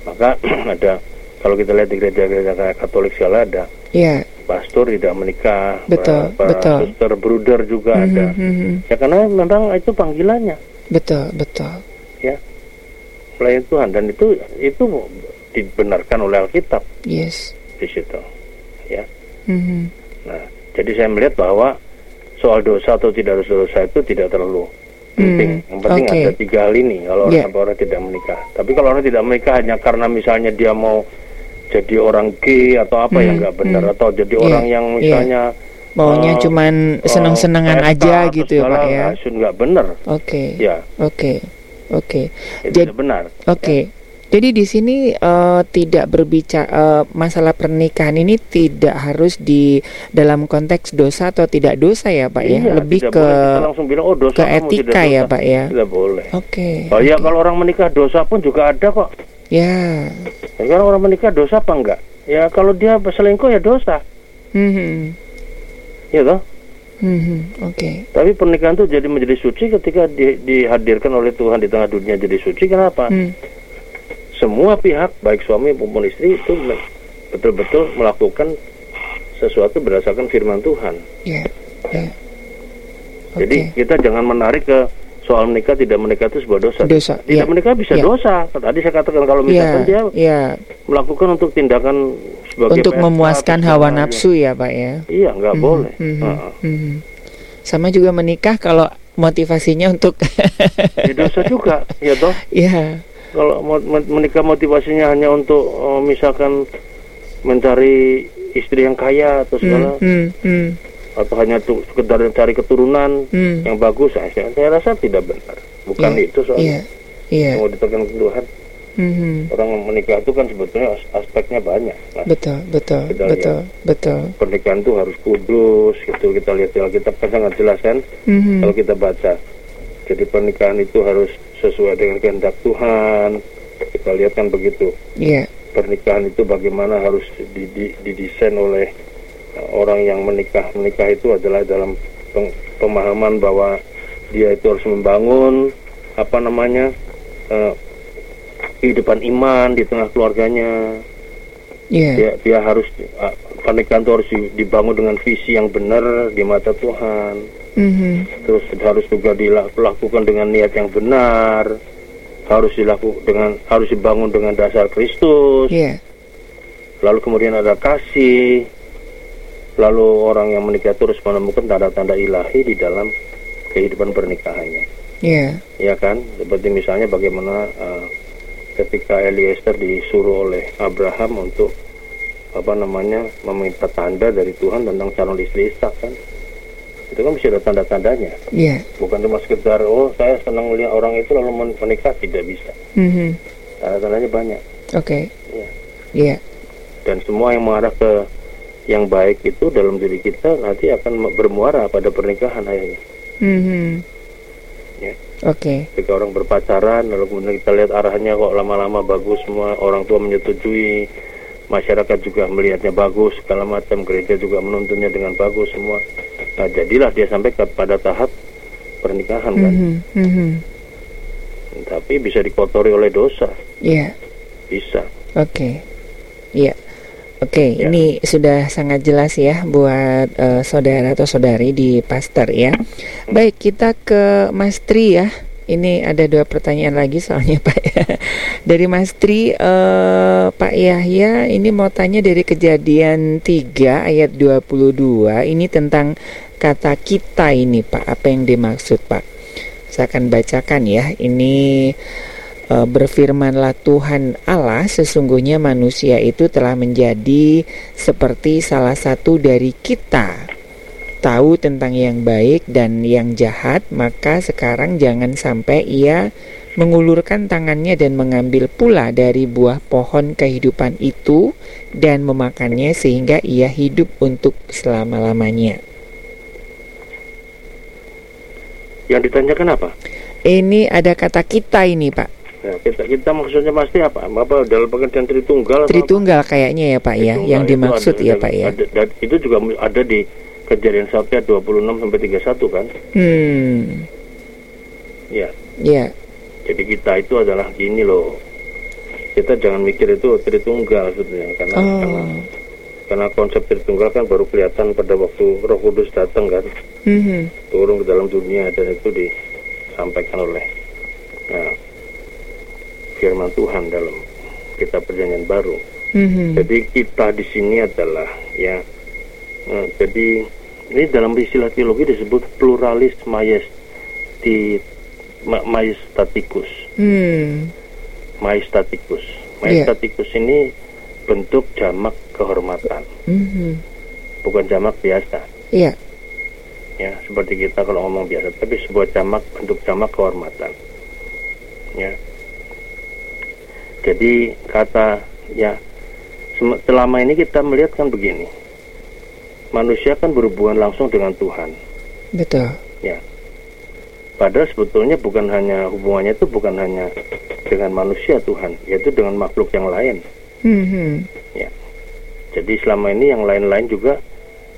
S2: Maka *clears throat* ada kalau kita lihat di gereja-gereja Katolik segala ada
S1: Iya.
S2: pastor tidak menikah,
S1: Betul,
S2: para, para
S1: betul.
S2: suster bruder juga
S1: Mhm.
S2: ada.
S1: Mhm.
S2: Ya karena memang itu panggilannya
S1: Betul, betul.
S2: melayani Tuhan dan itu itu dibenarkan oleh Alkitab
S1: Yes.
S2: di situ.
S1: Mhm.
S2: Nah, jadi saya melihat bahwa soal dosa atau tidak dosa itu tidak terlalu penting.
S1: Hmm,
S2: Yang penting
S1: oke.
S2: ada tiga hal ini kalau
S1: Yeah.
S2: orang, orang tidak menikah. Tapi kalau orang tidak menikah hanya karena misalnya dia mau jadi orang gay atau apa
S1: Hmm,
S2: yang nggak benar
S1: hmm.
S2: atau jadi
S1: Yeah,
S2: orang yang misalnya
S1: Maunya
S2: Eh,
S1: cuman
S2: eh,
S1: seneng-senengan
S2: pesta
S1: aja gitu ya, Pak ya.
S2: nggak benar.
S1: Oke.
S2: Ya,
S1: Oke. Oke.
S2: itu
S1: Jadi-
S2: benar.
S1: Oke. Jadi di sini eh, tidak berbicara masalah pernikahan ini tidak harus di dalam konteks dosa atau tidak dosa ya, Pak ya.
S2: Iya,
S1: Lebih
S2: tidak
S1: ke
S2: langsung bilang oh dosa
S1: ke etika ya,
S2: dosa.
S1: Pak ya.
S2: Tidak boleh.
S1: Oke.
S2: Oh ya
S1: oke.
S2: kalau orang menikah dosa pun juga ada kok.
S1: Ya.
S2: Ya, Kalau orang menikah dosa apa enggak? Ya kalau dia selingkuh ya dosa,
S1: Mhm.
S2: ya toh.
S1: Mhm. Oke.
S2: Tapi pernikahan itu jadi menjadi suci ketika di- dihadirkan oleh Tuhan di tengah dunia jadi suci. Kenapa?
S1: Hmm.
S2: Semua pihak baik suami maupun istri itu betul-betul melakukan sesuatu berdasarkan firman Tuhan.
S1: Ya. Ya.
S2: Jadi
S1: Oke.
S2: kita jangan menarik ke soal menikah tidak menikah itu sebuah dosa.
S1: Dosa.
S2: Tidak
S1: Ya.
S2: menikah bisa
S1: Ya.
S2: dosa. Tadi saya katakan kalau
S1: Ya.
S2: misalkan dia
S1: Ya.
S2: melakukan untuk tindakan sebagai
S1: Untuk
S2: pesta
S1: memuaskan hawa nafsu ya Pak ya.
S2: Iya, nggak
S1: Mhm,
S2: boleh.
S1: mhm,
S2: Heeh.
S1: mhm. Sama juga menikah kalau motivasinya untuk
S2: Ya dosa juga, ya toh. *laughs*
S1: ya.
S2: Kalau menikah motivasinya hanya untuk eh, misalkan mencari istri yang kaya atau segala,
S1: Hmm, hmm, hmm,
S2: atau hanya tuh sekedar cari keturunan
S1: hmm.
S2: yang bagus, saya, saya rasa tidak benar. Bukan
S1: Iya,
S2: itu soalnya.
S1: Iya. Iya.
S2: Mau ditekan Tuhan,
S1: Mhm.
S2: orang menikah itu kan sebetulnya as- aspeknya banyak. Nah,
S1: Betul, betul,
S2: Kita
S1: betul, betul.
S2: pernikahan itu harus kudus, gitu kita lihat di Alkitab kan sangat jelas kan.
S1: Mhm.
S2: kalau kita baca. Jadi pernikahan itu harus sesuai dengan kehendak Tuhan. Kita lihat kan begitu.
S1: Iya.
S2: Pernikahan itu bagaimana harus di- di- didesain oleh uh, orang yang menikah. Menikah itu adalah dalam pemahaman bahwa dia itu harus membangun apa namanya uh, kehidupan iman di tengah keluarganya.
S1: Iya.
S2: Dia dia harus uh, pernikahan itu harus di- dibangun dengan visi yang benar di mata Tuhan
S1: Mhm.
S2: terus harus juga dilakukan dengan niat yang benar harus dilakukan dengan harus dibangun dengan dasar Kristus
S1: Iya.
S2: lalu kemudian ada kasih lalu orang yang menikah terus menemukan tanda-tanda ilahi di dalam kehidupan pernikahannya
S1: Iya.
S2: ya kan seperti misalnya bagaimana eh, ketika Eliezer disuruh oleh Abraham untuk apa namanya meminta tanda dari Tuhan tentang calon istri Ishak kan itu kan mesti ada tanda-tandanya
S1: Iya.
S2: bukan cuma sekedar oh saya senang melihat orang itu lalu men- menikah tidak bisa
S1: Mhm.
S2: tanda-tandanya banyak
S1: Oke.
S2: Iya.
S1: Iya.
S2: dan semua yang mengarah ke yang baik itu dalam diri kita nanti akan bermuara pada pernikahan akhirnya
S1: Mhm.
S2: Ya.
S1: Oke.
S2: ketika orang berpacaran lalu kemudian kita lihat arahnya kok lama-lama bagus semua orang tua menyetujui masyarakat juga melihatnya bagus segala macam gereja juga menuntunnya dengan bagus semua nah jadilah dia sampai kepada tahap pernikahan kan
S1: Mhm. Mhm.
S2: tapi bisa dikotori oleh dosa
S1: Iya.
S2: bisa
S1: Oke, iya, oke.
S2: Ya.
S1: Ini sudah sangat jelas ya buat eh, saudara atau saudari di Pastor ya. Baik, kita ke Mas Tri ya. Ini ada dua pertanyaan lagi soalnya *laughs* Pak ya. Dari Mas Tri, eh, Pak Yahya, ini mau tanya dari kejadian 3 ayat 22. Ini tentang kata kita ini Pak. Apa yang dimaksud Pak? Saya akan bacakan ya. Ini Eh, berfirmanlah Tuhan Allah sesungguhnya manusia itu telah menjadi seperti salah satu dari kita tahu tentang yang baik dan yang jahat maka sekarang jangan sampai ia mengulurkan tangannya dan mengambil pula dari buah pohon kehidupan itu dan memakannya sehingga ia hidup untuk selama-lamanya.
S2: yang ditanyakan apa
S1: Ini ada kata kita ini, Pak.
S2: Nah, kita kita maksudnya pasti apa? Apa dalam pengertian Tritunggal?
S1: Tritunggal kayaknya ya, Pak ya,
S2: Tritunggal
S1: yang dimaksud
S2: ada-
S1: ya, Pak ya.
S2: ada- dan itu juga ada di kejadian 1 ayat 26 sampai 31 kan?
S1: Hmm.
S2: Ya.
S1: Ya.
S2: Jadi kita itu adalah gini loh. Kita jangan mikir itu Tritunggal sebetulnya karena karena
S1: Oh.
S2: karena konsep Tritunggal kan baru kelihatan pada waktu Roh Kudus datang kan,
S1: Mhm.
S2: turun ke dalam dunia dan itu disampaikan oleh nah, firman Tuhan dalam kitab perjanjian baru.
S1: Mhm.
S2: Jadi kita di sini adalah ya eh, jadi ini dalam istilah teologi disebut pluralis majesti ma- majestatikus.
S1: Hmm.
S2: Majestatikus.
S1: Iya.
S2: Majestatikus ini bentuk jamak kehormatan,
S1: Mhm.
S2: bukan jamak biasa.
S1: Iya.
S2: Ya, seperti kita kalau ngomong biasa, tapi sebuah jamak bentuk jamak kehormatan. Ya. Jadi kata ya selama ini kita melihat kan begini. Manusia kan berhubungan langsung dengan Tuhan.
S1: Betul.
S2: Padahal sebetulnya bukan hanya hubungannya itu bukan hanya dengan manusia Tuhan, yaitu dengan makhluk yang lain.
S1: Mhm.
S2: Jadi selama ini yang lain-lain juga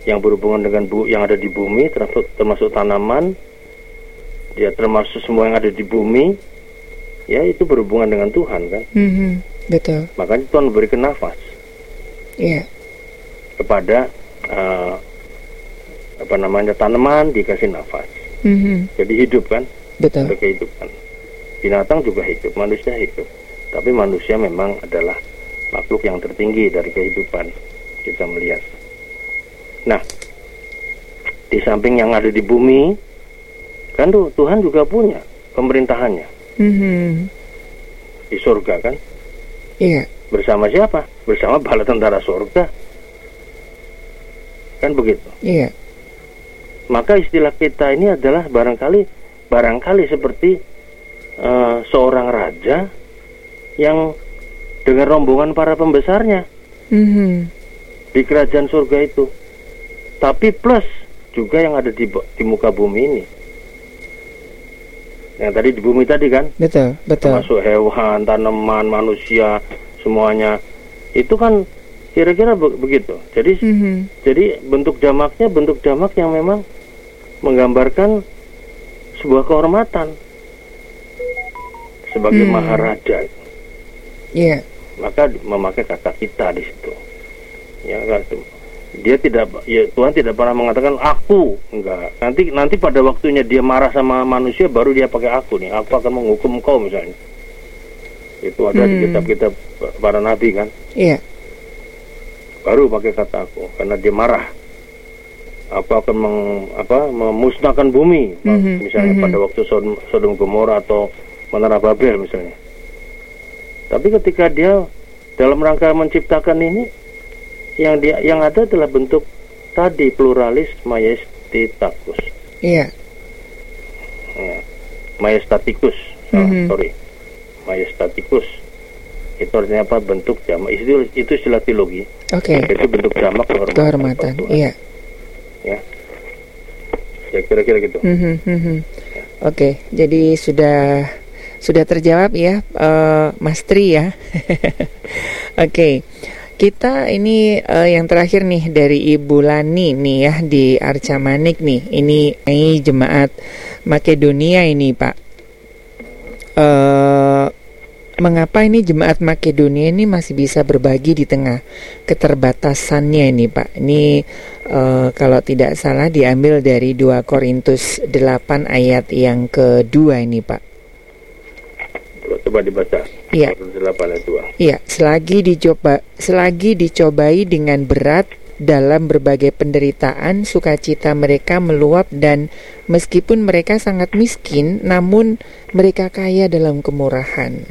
S2: yang berhubungan dengan bu yang ada di bumi termasuk termasuk tanaman, ya termasuk semua yang ada di bumi, ya itu berhubungan dengan Tuhan kan.
S1: Mhm. Betul.
S2: Makanya Tuhan memberikan nafas
S1: Iya.
S2: kepada eh, apa namanya tanaman dikasih nafas,
S1: Mhm.
S2: jadi hidup kan,
S1: Betul.
S2: ada kehidupan. Binatang juga hidup, manusia hidup. Tapi manusia memang adalah makhluk yang tertinggi dari kehidupan kita melihat. Nah, di samping yang ada di bumi, kan tuh Tuhan juga punya pemerintahannya
S1: Mhm.
S2: di surga kan?
S1: Iya.
S2: Bersama siapa? Bersama bala tentara surga. Kan begitu.
S1: Iya.
S2: Maka istilah kita ini adalah barangkali barangkali seperti eh, seorang raja yang dengan rombongan para pembesarnya
S1: Mhm.
S2: di kerajaan surga itu. Tapi plus juga yang ada di di muka bumi ini. Yang tadi di bumi tadi kan,
S1: Betul, betul.
S2: termasuk hewan, tanaman, manusia, semuanya. Itu kan kira-kira be- begitu. Jadi
S1: Mhm.
S2: jadi bentuk jamaknya bentuk jamak yang memang menggambarkan sebuah kehormatan sebagai
S1: Hmm.
S2: maharaja.
S1: Iya.
S2: Maka di- memakai kata kita di situ. Ya? Dia tidak ya Tuhan tidak pernah mengatakan aku, enggak. Nanti nanti pada waktunya dia marah sama manusia baru dia pakai aku nih. Aku akan menghukum kau misalnya. Itu ada di
S1: Hmm.
S2: kitab-kitab para nabi kan.
S1: Iya.
S2: Baru pakai kata aku karena dia marah aku akan meng, apa, memusnahkan bumi
S1: Mhm,
S2: misalnya
S1: mhm.
S2: pada waktu Sodom, Sodom Gomora atau Menara Babel misalnya tapi ketika dia dalam rangka menciptakan ini yang dia yang ada adalah bentuk tadi pluralis majestitakus
S1: Iya.
S2: ya. majestatikus salah,
S1: Mhm.
S2: sorry majestatikus itu artinya apa bentuk jamak itu itu istilah teologi
S1: Oke.
S2: itu bentuk jamak kehormatan,
S1: Kehormatan. Iya.
S2: ya ya kira-kira gitu
S1: Mhm, mhm. Oke, jadi sudah sudah terjawab ya, eh, Mas Tri ya. *laughs* Oke, kita ini eh, yang terakhir nih dari Ibu Lani nih ya di Arca Manik nih. Ini ini jemaat Makedonia ini Pak. Eh, mengapa ini jemaat Makedonia ini masih bisa berbagi di tengah keterbatasannya ini Pak? Ini eh, kalau tidak salah diambil dari 2 Korintus 8 ayat yang kedua ini Pak.
S2: coba dibaca
S1: Iya.
S2: 8 ayat 2
S1: Iya, selagi dicoba selagi dicobai dengan berat dalam berbagai penderitaan, sukacita mereka meluap dan meskipun mereka sangat miskin, namun mereka kaya dalam kemurahan.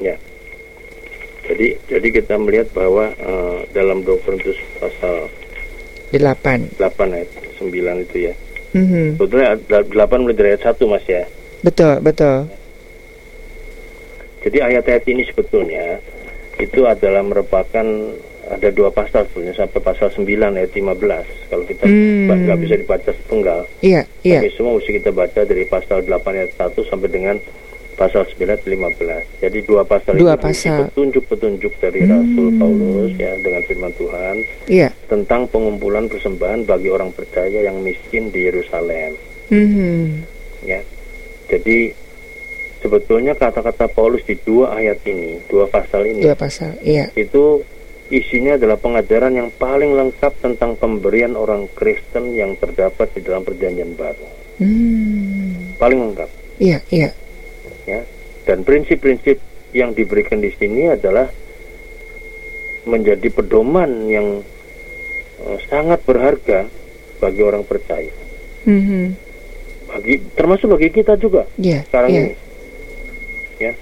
S2: ya jadi jadi kita melihat bahwa eh, dalam 2 Korintus pasal
S1: 8.
S2: 8 ayat 9 itu ya
S1: Mhm.
S2: sebetulnya 8 mulai dari ayat 1 mas ya
S1: Betul, betul.
S2: jadi ayat-ayat ini sebetulnya itu adalah merupakan ada dua pasal sebetulnya sampai pasal 9 ayat 15 kalau kita
S1: Hmm.
S2: nggak bisa dibaca sepenggal
S1: Iya, iya.
S2: Tapi semua mesti kita baca dari pasal 8 ayat 1 sampai dengan pasal 9 ayat 15. Jadi dua pasal
S1: Dua
S2: itu
S1: pasal.
S2: petunjuk-petunjuk dari
S1: Hmm.
S2: Rasul Paulus ya dengan firman Tuhan
S1: Iya.
S2: tentang pengumpulan persembahan bagi orang percaya yang miskin di Yerusalem
S1: Mhm.
S2: ya. Jadi sebetulnya kata-kata Paulus di dua ayat ini, dua pasal ini
S1: Dua pasal. Iya.
S2: itu isinya adalah pengajaran yang paling lengkap tentang pemberian orang Kristen yang terdapat di dalam perjanjian baru.
S1: Hmm.
S2: Paling lengkap
S1: Iya, iya.
S2: Ya. Dan prinsip-prinsip yang diberikan di sini adalah menjadi pedoman yang eh, sangat berharga bagi orang percaya.
S1: Mhm.
S2: Bagi termasuk bagi kita juga
S1: Iya,
S2: sekarang
S1: iya.
S2: ini. Ya.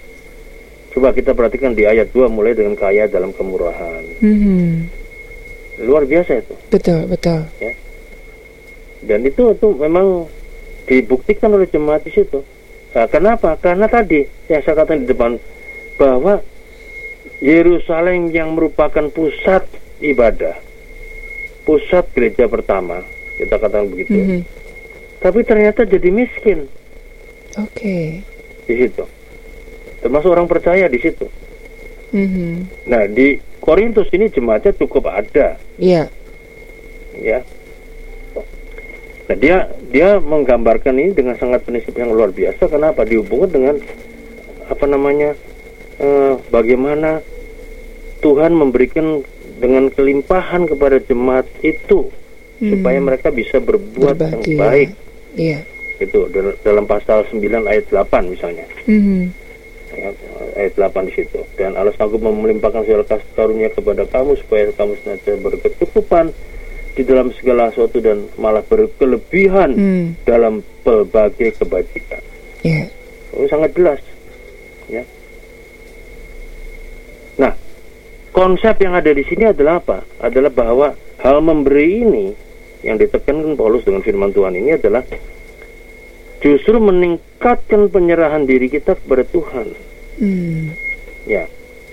S2: Coba kita perhatikan di ayat 2 mulai dengan kaya dalam kemurahan.
S1: Mhm.
S2: Luar biasa itu.
S1: Betul, betul.
S2: Dan itu itu memang dibuktikan oleh jemaat di situ. Nah, kenapa? Karena tadi yang saya katakan di depan bahwa Yerusalem yang merupakan pusat ibadah, pusat gereja pertama, kita katakan begitu.
S1: Mhm.
S2: Tapi ternyata jadi miskin
S1: Oke.
S2: di situ. Termasuk orang percaya di situ.
S1: Mhm.
S2: Nah, di Korintus ini jemaatnya cukup ada,
S1: Iya.
S2: ya. Nah, dia dia menggambarkan ini dengan sangat prinsip yang luar biasa. Kenapa? Dihubungkan dengan apa namanya? eh, bagaimana Tuhan memberikan dengan kelimpahan kepada jemaat itu
S1: Hmm.
S2: supaya mereka bisa berbuat
S1: Berbagi,
S2: yang baik.
S1: Iya.
S2: Itu dal- dalam pasal 9 ayat 8 misalnya.
S1: Mhm.
S2: Ya, ayat 8 di situ. Dan Allah sanggup melimpahkan segala kasih karunia kepada kamu supaya kamu senantiasa berkecukupan di dalam segala sesuatu dan malah berkelebihan
S1: Hmm.
S2: dalam berbagai kebajikan.
S1: Ya.
S2: Oh, sangat jelas. Ya. Nah, konsep yang ada di sini adalah apa? Adalah bahwa hal memberi ini yang ditekankan Paulus dengan firman Tuhan ini adalah justru meningkatkan penyerahan diri kita kepada Tuhan.
S1: Hmm.
S2: Ya,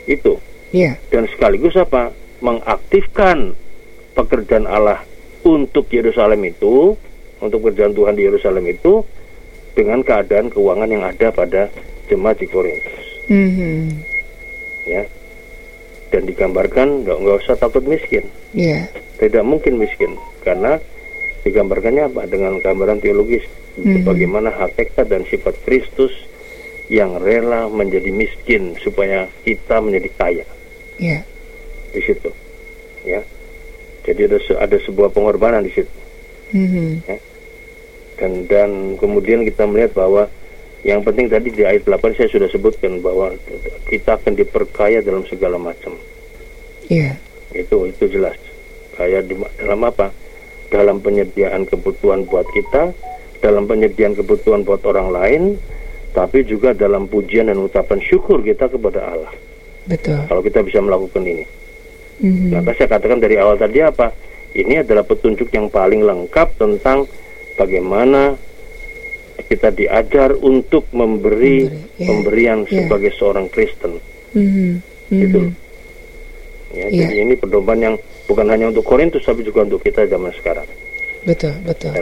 S2: itu.
S1: Ya.
S2: Dan sekaligus apa? Mengaktifkan pekerjaan Allah untuk Yerusalem itu, untuk pekerjaan Tuhan di Yerusalem itu dengan keadaan keuangan yang ada pada jemaat di Korintus.
S1: Hmm.
S2: ya dan digambarkan nggak nggak usah takut miskin
S1: Ya.
S2: tidak mungkin miskin karena digambarkannya apa dengan gambaran teologis
S1: Mhm.
S2: bagaimana hakikat dan sifat Kristus yang rela menjadi miskin supaya kita menjadi kaya
S1: Ya.
S2: di situ ya jadi ada se- ada sebuah pengorbanan di situ.
S1: Hmm.
S2: dan dan kemudian kita melihat bahwa yang penting tadi di ayat 8 saya sudah sebutkan bahwa kita akan diperkaya dalam segala macam.
S1: Ya.
S2: itu itu jelas. Kaya di, dalam apa? Dalam penyediaan kebutuhan buat kita dalam penyediaan kebutuhan buat orang lain tapi juga dalam pujian dan ucapan syukur kita kepada Allah.
S1: Betul.
S2: kalau kita bisa melakukan ini
S1: Hmm.
S2: maka saya katakan dari awal tadi apa ini adalah petunjuk yang paling lengkap tentang bagaimana kita diajar untuk memberi
S1: Memberi, ya,
S2: pemberian
S1: ya.
S2: sebagai seorang Kristen
S1: Hmm.
S2: Gitu. Ya,
S1: Iya.
S2: jadi ini pedoman yang bukan hanya untuk Korintus tapi juga untuk kita zaman sekarang
S1: Betul, betul,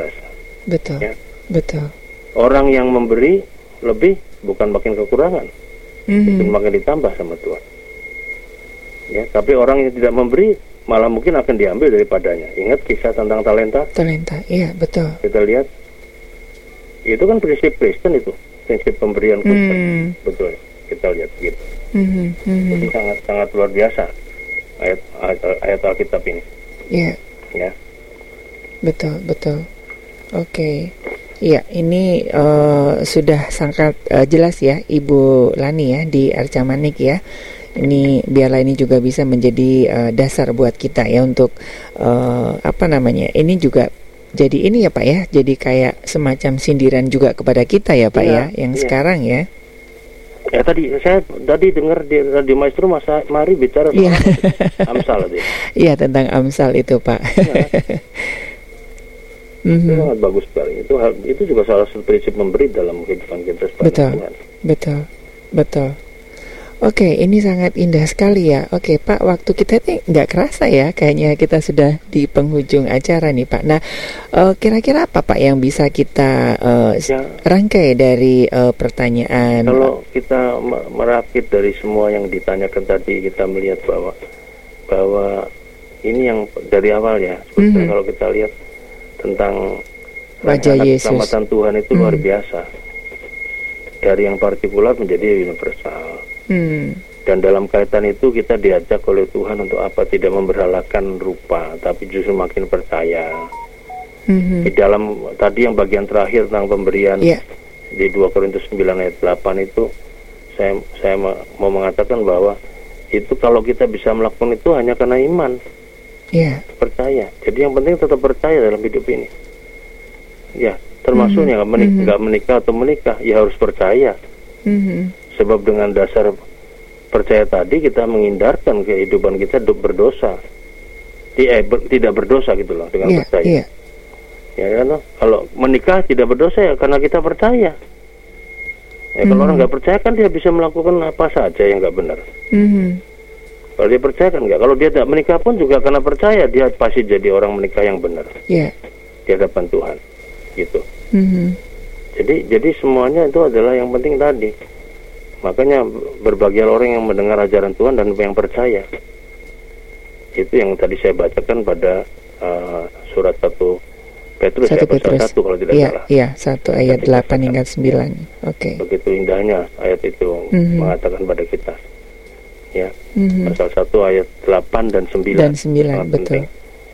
S1: betul,
S2: Ya.
S1: betul.
S2: orang yang memberi lebih bukan makin kekurangan
S1: Hmm.
S2: bukan makin ditambah sama Tuhan ya tapi orang yang tidak memberi malah mungkin akan diambil daripadanya ingat kisah tentang talenta
S1: Talenta, iya betul.
S2: kita lihat itu kan prinsip Kristen itu prinsip pemberian Kristen
S1: Hmm.
S2: betul kita lihat gitu
S1: Hmm. Hmm.
S2: Jadi sangat sangat luar biasa ayat ayat, ayat Alkitab ini
S1: Iya,
S2: ya
S1: betul, betul. Oke. Iya, ini eh, sudah sangat eh, jelas ya Ibu Lani ya di Arca Manik ya. Ini biarlah ini juga bisa menjadi eh, dasar buat kita ya untuk eh, apa namanya? Ini juga jadi ini ya Pak ya, jadi kayak semacam sindiran juga kepada kita ya Pak
S2: Iya,
S1: ya, yang
S2: iya.
S1: sekarang ya.
S2: ya tadi saya tadi dengar di radio maestro masa mari bicara
S1: Iya.
S2: Amsal itu *laughs*
S1: Iya tentang Amsal itu Pak. *laughs*
S2: itu
S1: Mhm,
S2: sangat bagus sekali itu itu juga salah satu prinsip memberi dalam kehidupan kita
S1: Betul.
S2: Tuhan.
S1: Betul, betul. Oke, ini sangat indah sekali ya. Oke, Pak, waktu kita nih nggak kerasa ya, kayaknya kita sudah di penghujung acara nih, Pak. Nah, eh, kira-kira apa, Pak, yang bisa kita s-
S2: Ya.
S1: rangkai dari eh, pertanyaan?
S2: Kalau kita me- merakit dari semua yang ditanyakan tadi, kita melihat bahwa bahwa ini yang dari awal ya. Sebetulnya
S1: Mhm.
S2: kalau kita lihat tentang
S1: Wajah Yesus.
S2: keselamatan Tuhan itu luar
S1: Mhm.
S2: biasa. Dari yang partikular menjadi universal.
S1: Hmm,
S2: Dan dalam kaitan itu kita diajak oleh Tuhan untuk apa? Tidak memberhalakan rupa, tapi justru makin percaya.
S1: mhm.
S2: Di dalam tadi yang bagian terakhir tentang pemberian
S1: Iya,
S2: di 2 Korintus 9 ayat 8 itu saya saya ma- mau mengatakan bahwa itu kalau kita bisa melakukan itu hanya karena iman,
S1: iya,
S2: percaya. Jadi yang penting tetap percaya dalam hidup ini. Ya, termasuk
S1: Mhm,
S2: yang nggak menik-
S1: mhm.
S2: nggak menikah atau menikah, ya harus percaya.
S1: mhm.
S2: Sebab dengan dasar percaya tadi kita menghindarkan kehidupan kita berdosa. Eh, ber- tidak berdosa gitu loh dengan
S1: Iya,
S2: percaya.
S1: iya,
S2: Ya kan? Kalau menikah tidak berdosa ya karena kita percaya. Ya kalau
S1: Mhm.
S2: orang nggak percaya kan dia bisa melakukan apa saja yang nggak benar.
S1: mhm.
S2: Kalau dia percaya kan nggak. Kalau dia tidak menikah pun juga karena percaya dia pasti jadi orang menikah yang benar
S1: iya,
S2: di hadapan Tuhan. Gitu.
S1: mhm.
S2: Jadi jadi semuanya itu adalah yang penting tadi. Makanya berbahagia orang yang mendengar ajaran Tuhan dan yang percaya. Itu yang tadi saya bacakan pada uh, surat 1 Petrus
S1: Satu
S2: ya
S1: Petrus.
S2: 1 kalau tidak
S1: Iya,
S2: salah.
S1: iya, satu ayat
S2: Ketika
S1: 8 hingga 9. Oke.
S2: Begitu indahnya ayat itu
S1: Mhm.
S2: mengatakan pada kita. Ya,
S1: Mhm.
S2: pasal 1 ayat 8 dan 9.
S1: Dan 9,
S2: Sangat
S1: betul.
S2: penting.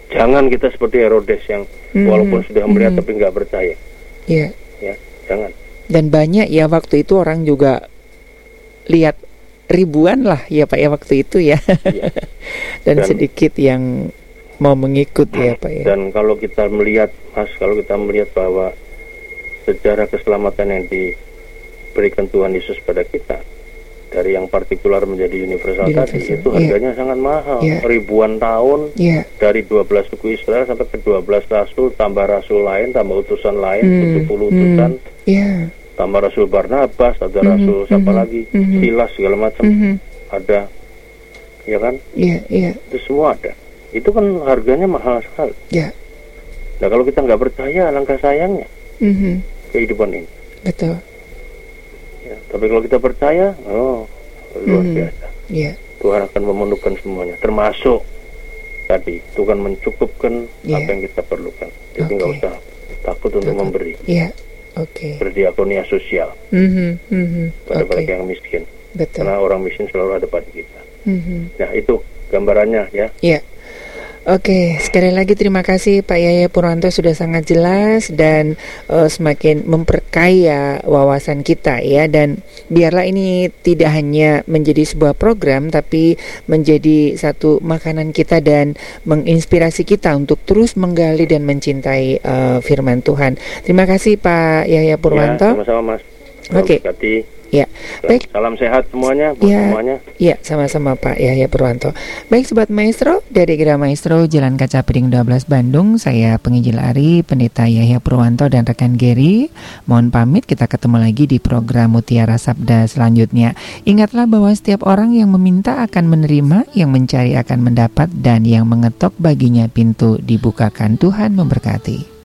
S2: Jangan kita seperti Herodes yang
S1: Mhm,
S2: walaupun sudah melihat
S1: mhm.
S2: tapi nggak percaya.
S1: Iya.
S2: Ya, jangan.
S1: Dan banyak ya waktu itu orang juga lihat ribuan lah ya Pak ya waktu itu ya.
S2: Iya. *laughs*
S1: dan,
S2: Dan-
S1: sedikit yang mau mengikut ya Pak ya.
S2: Dan kalau kita melihat, Mas, kalau kita melihat bahwa sejarah keselamatan yang diberikan Tuhan Yesus pada kita dari yang partikular menjadi universal, tadi
S1: Universal,
S2: itu
S1: iya.
S2: harganya sangat mahal,
S1: Iya.
S2: ribuan tahun
S1: Iya.
S2: dari 12 suku Israel sampai ke 12 rasul, tambah rasul lain, tambah utusan lain,
S1: Hmm,
S2: 70
S1: hmm.
S2: utusan,
S1: Iya.
S2: Tambah rasul Barnabas, ada
S1: Mhm,
S2: rasul siapa
S1: mhm,
S2: lagi,
S1: mhm.
S2: Silas segala macam,
S1: Mhm.
S2: ada, ya kan?
S1: Iya, iya,
S2: Itu semua ada. Itu kan harganya mahal sekali.
S1: iya.
S2: Nah kalau kita nggak percaya, alangkah sayangnya
S1: Mhm.
S2: kehidupan ini.
S1: Betul.
S2: Ya, tapi kalau kita percaya, oh luar
S1: Mhm.
S2: biasa.
S1: Iya.
S2: Tuhan akan memenuhkan semuanya, termasuk tadi Tuhan mencukupkan
S1: Iya.
S2: apa yang kita perlukan. Jadi nggak
S1: Oke.
S2: usah takut untuk
S1: Takut.
S2: memberi.
S1: Iya. Oke.
S2: Berdiakonia sosial
S1: Mhm. Mhm.
S2: pada
S1: Oke.
S2: mereka yang miskin,
S1: Betul.
S2: karena orang miskin selalu ada pada kita.
S1: Mhm.
S2: Nah itu gambarannya ya.
S1: Iya. Oke, sekali lagi terima kasih Pak Yaya Purwanto sudah sangat jelas dan eh, semakin memperkaya wawasan kita ya dan biarlah ini tidak hanya menjadi sebuah program tapi menjadi satu makanan kita dan menginspirasi kita untuk terus menggali dan mencintai eh, firman Tuhan. Terima kasih Pak Yaya
S2: Ya,
S1: Purwanto.
S2: sama-sama Mas.
S1: Oke.
S2: Berkati.
S1: Ya, baik.
S2: Salam sehat semuanya buat
S1: Ya.
S2: semuanya.
S1: Ya, sama-sama Pak Yahya Purwanto. Baik Sobat Maestro, dari Gera Maestro Jalan Kaca Piring 12 Bandung, saya penginjil Ari, Pendeta Yahya Purwanto dan rekan Geri. Mohon pamit, kita ketemu lagi di program Mutiara Sabda selanjutnya. Ingatlah bahwa setiap orang yang meminta akan menerima, yang mencari akan mendapat, dan yang mengetok baginya pintu dibukakan. Tuhan memberkati.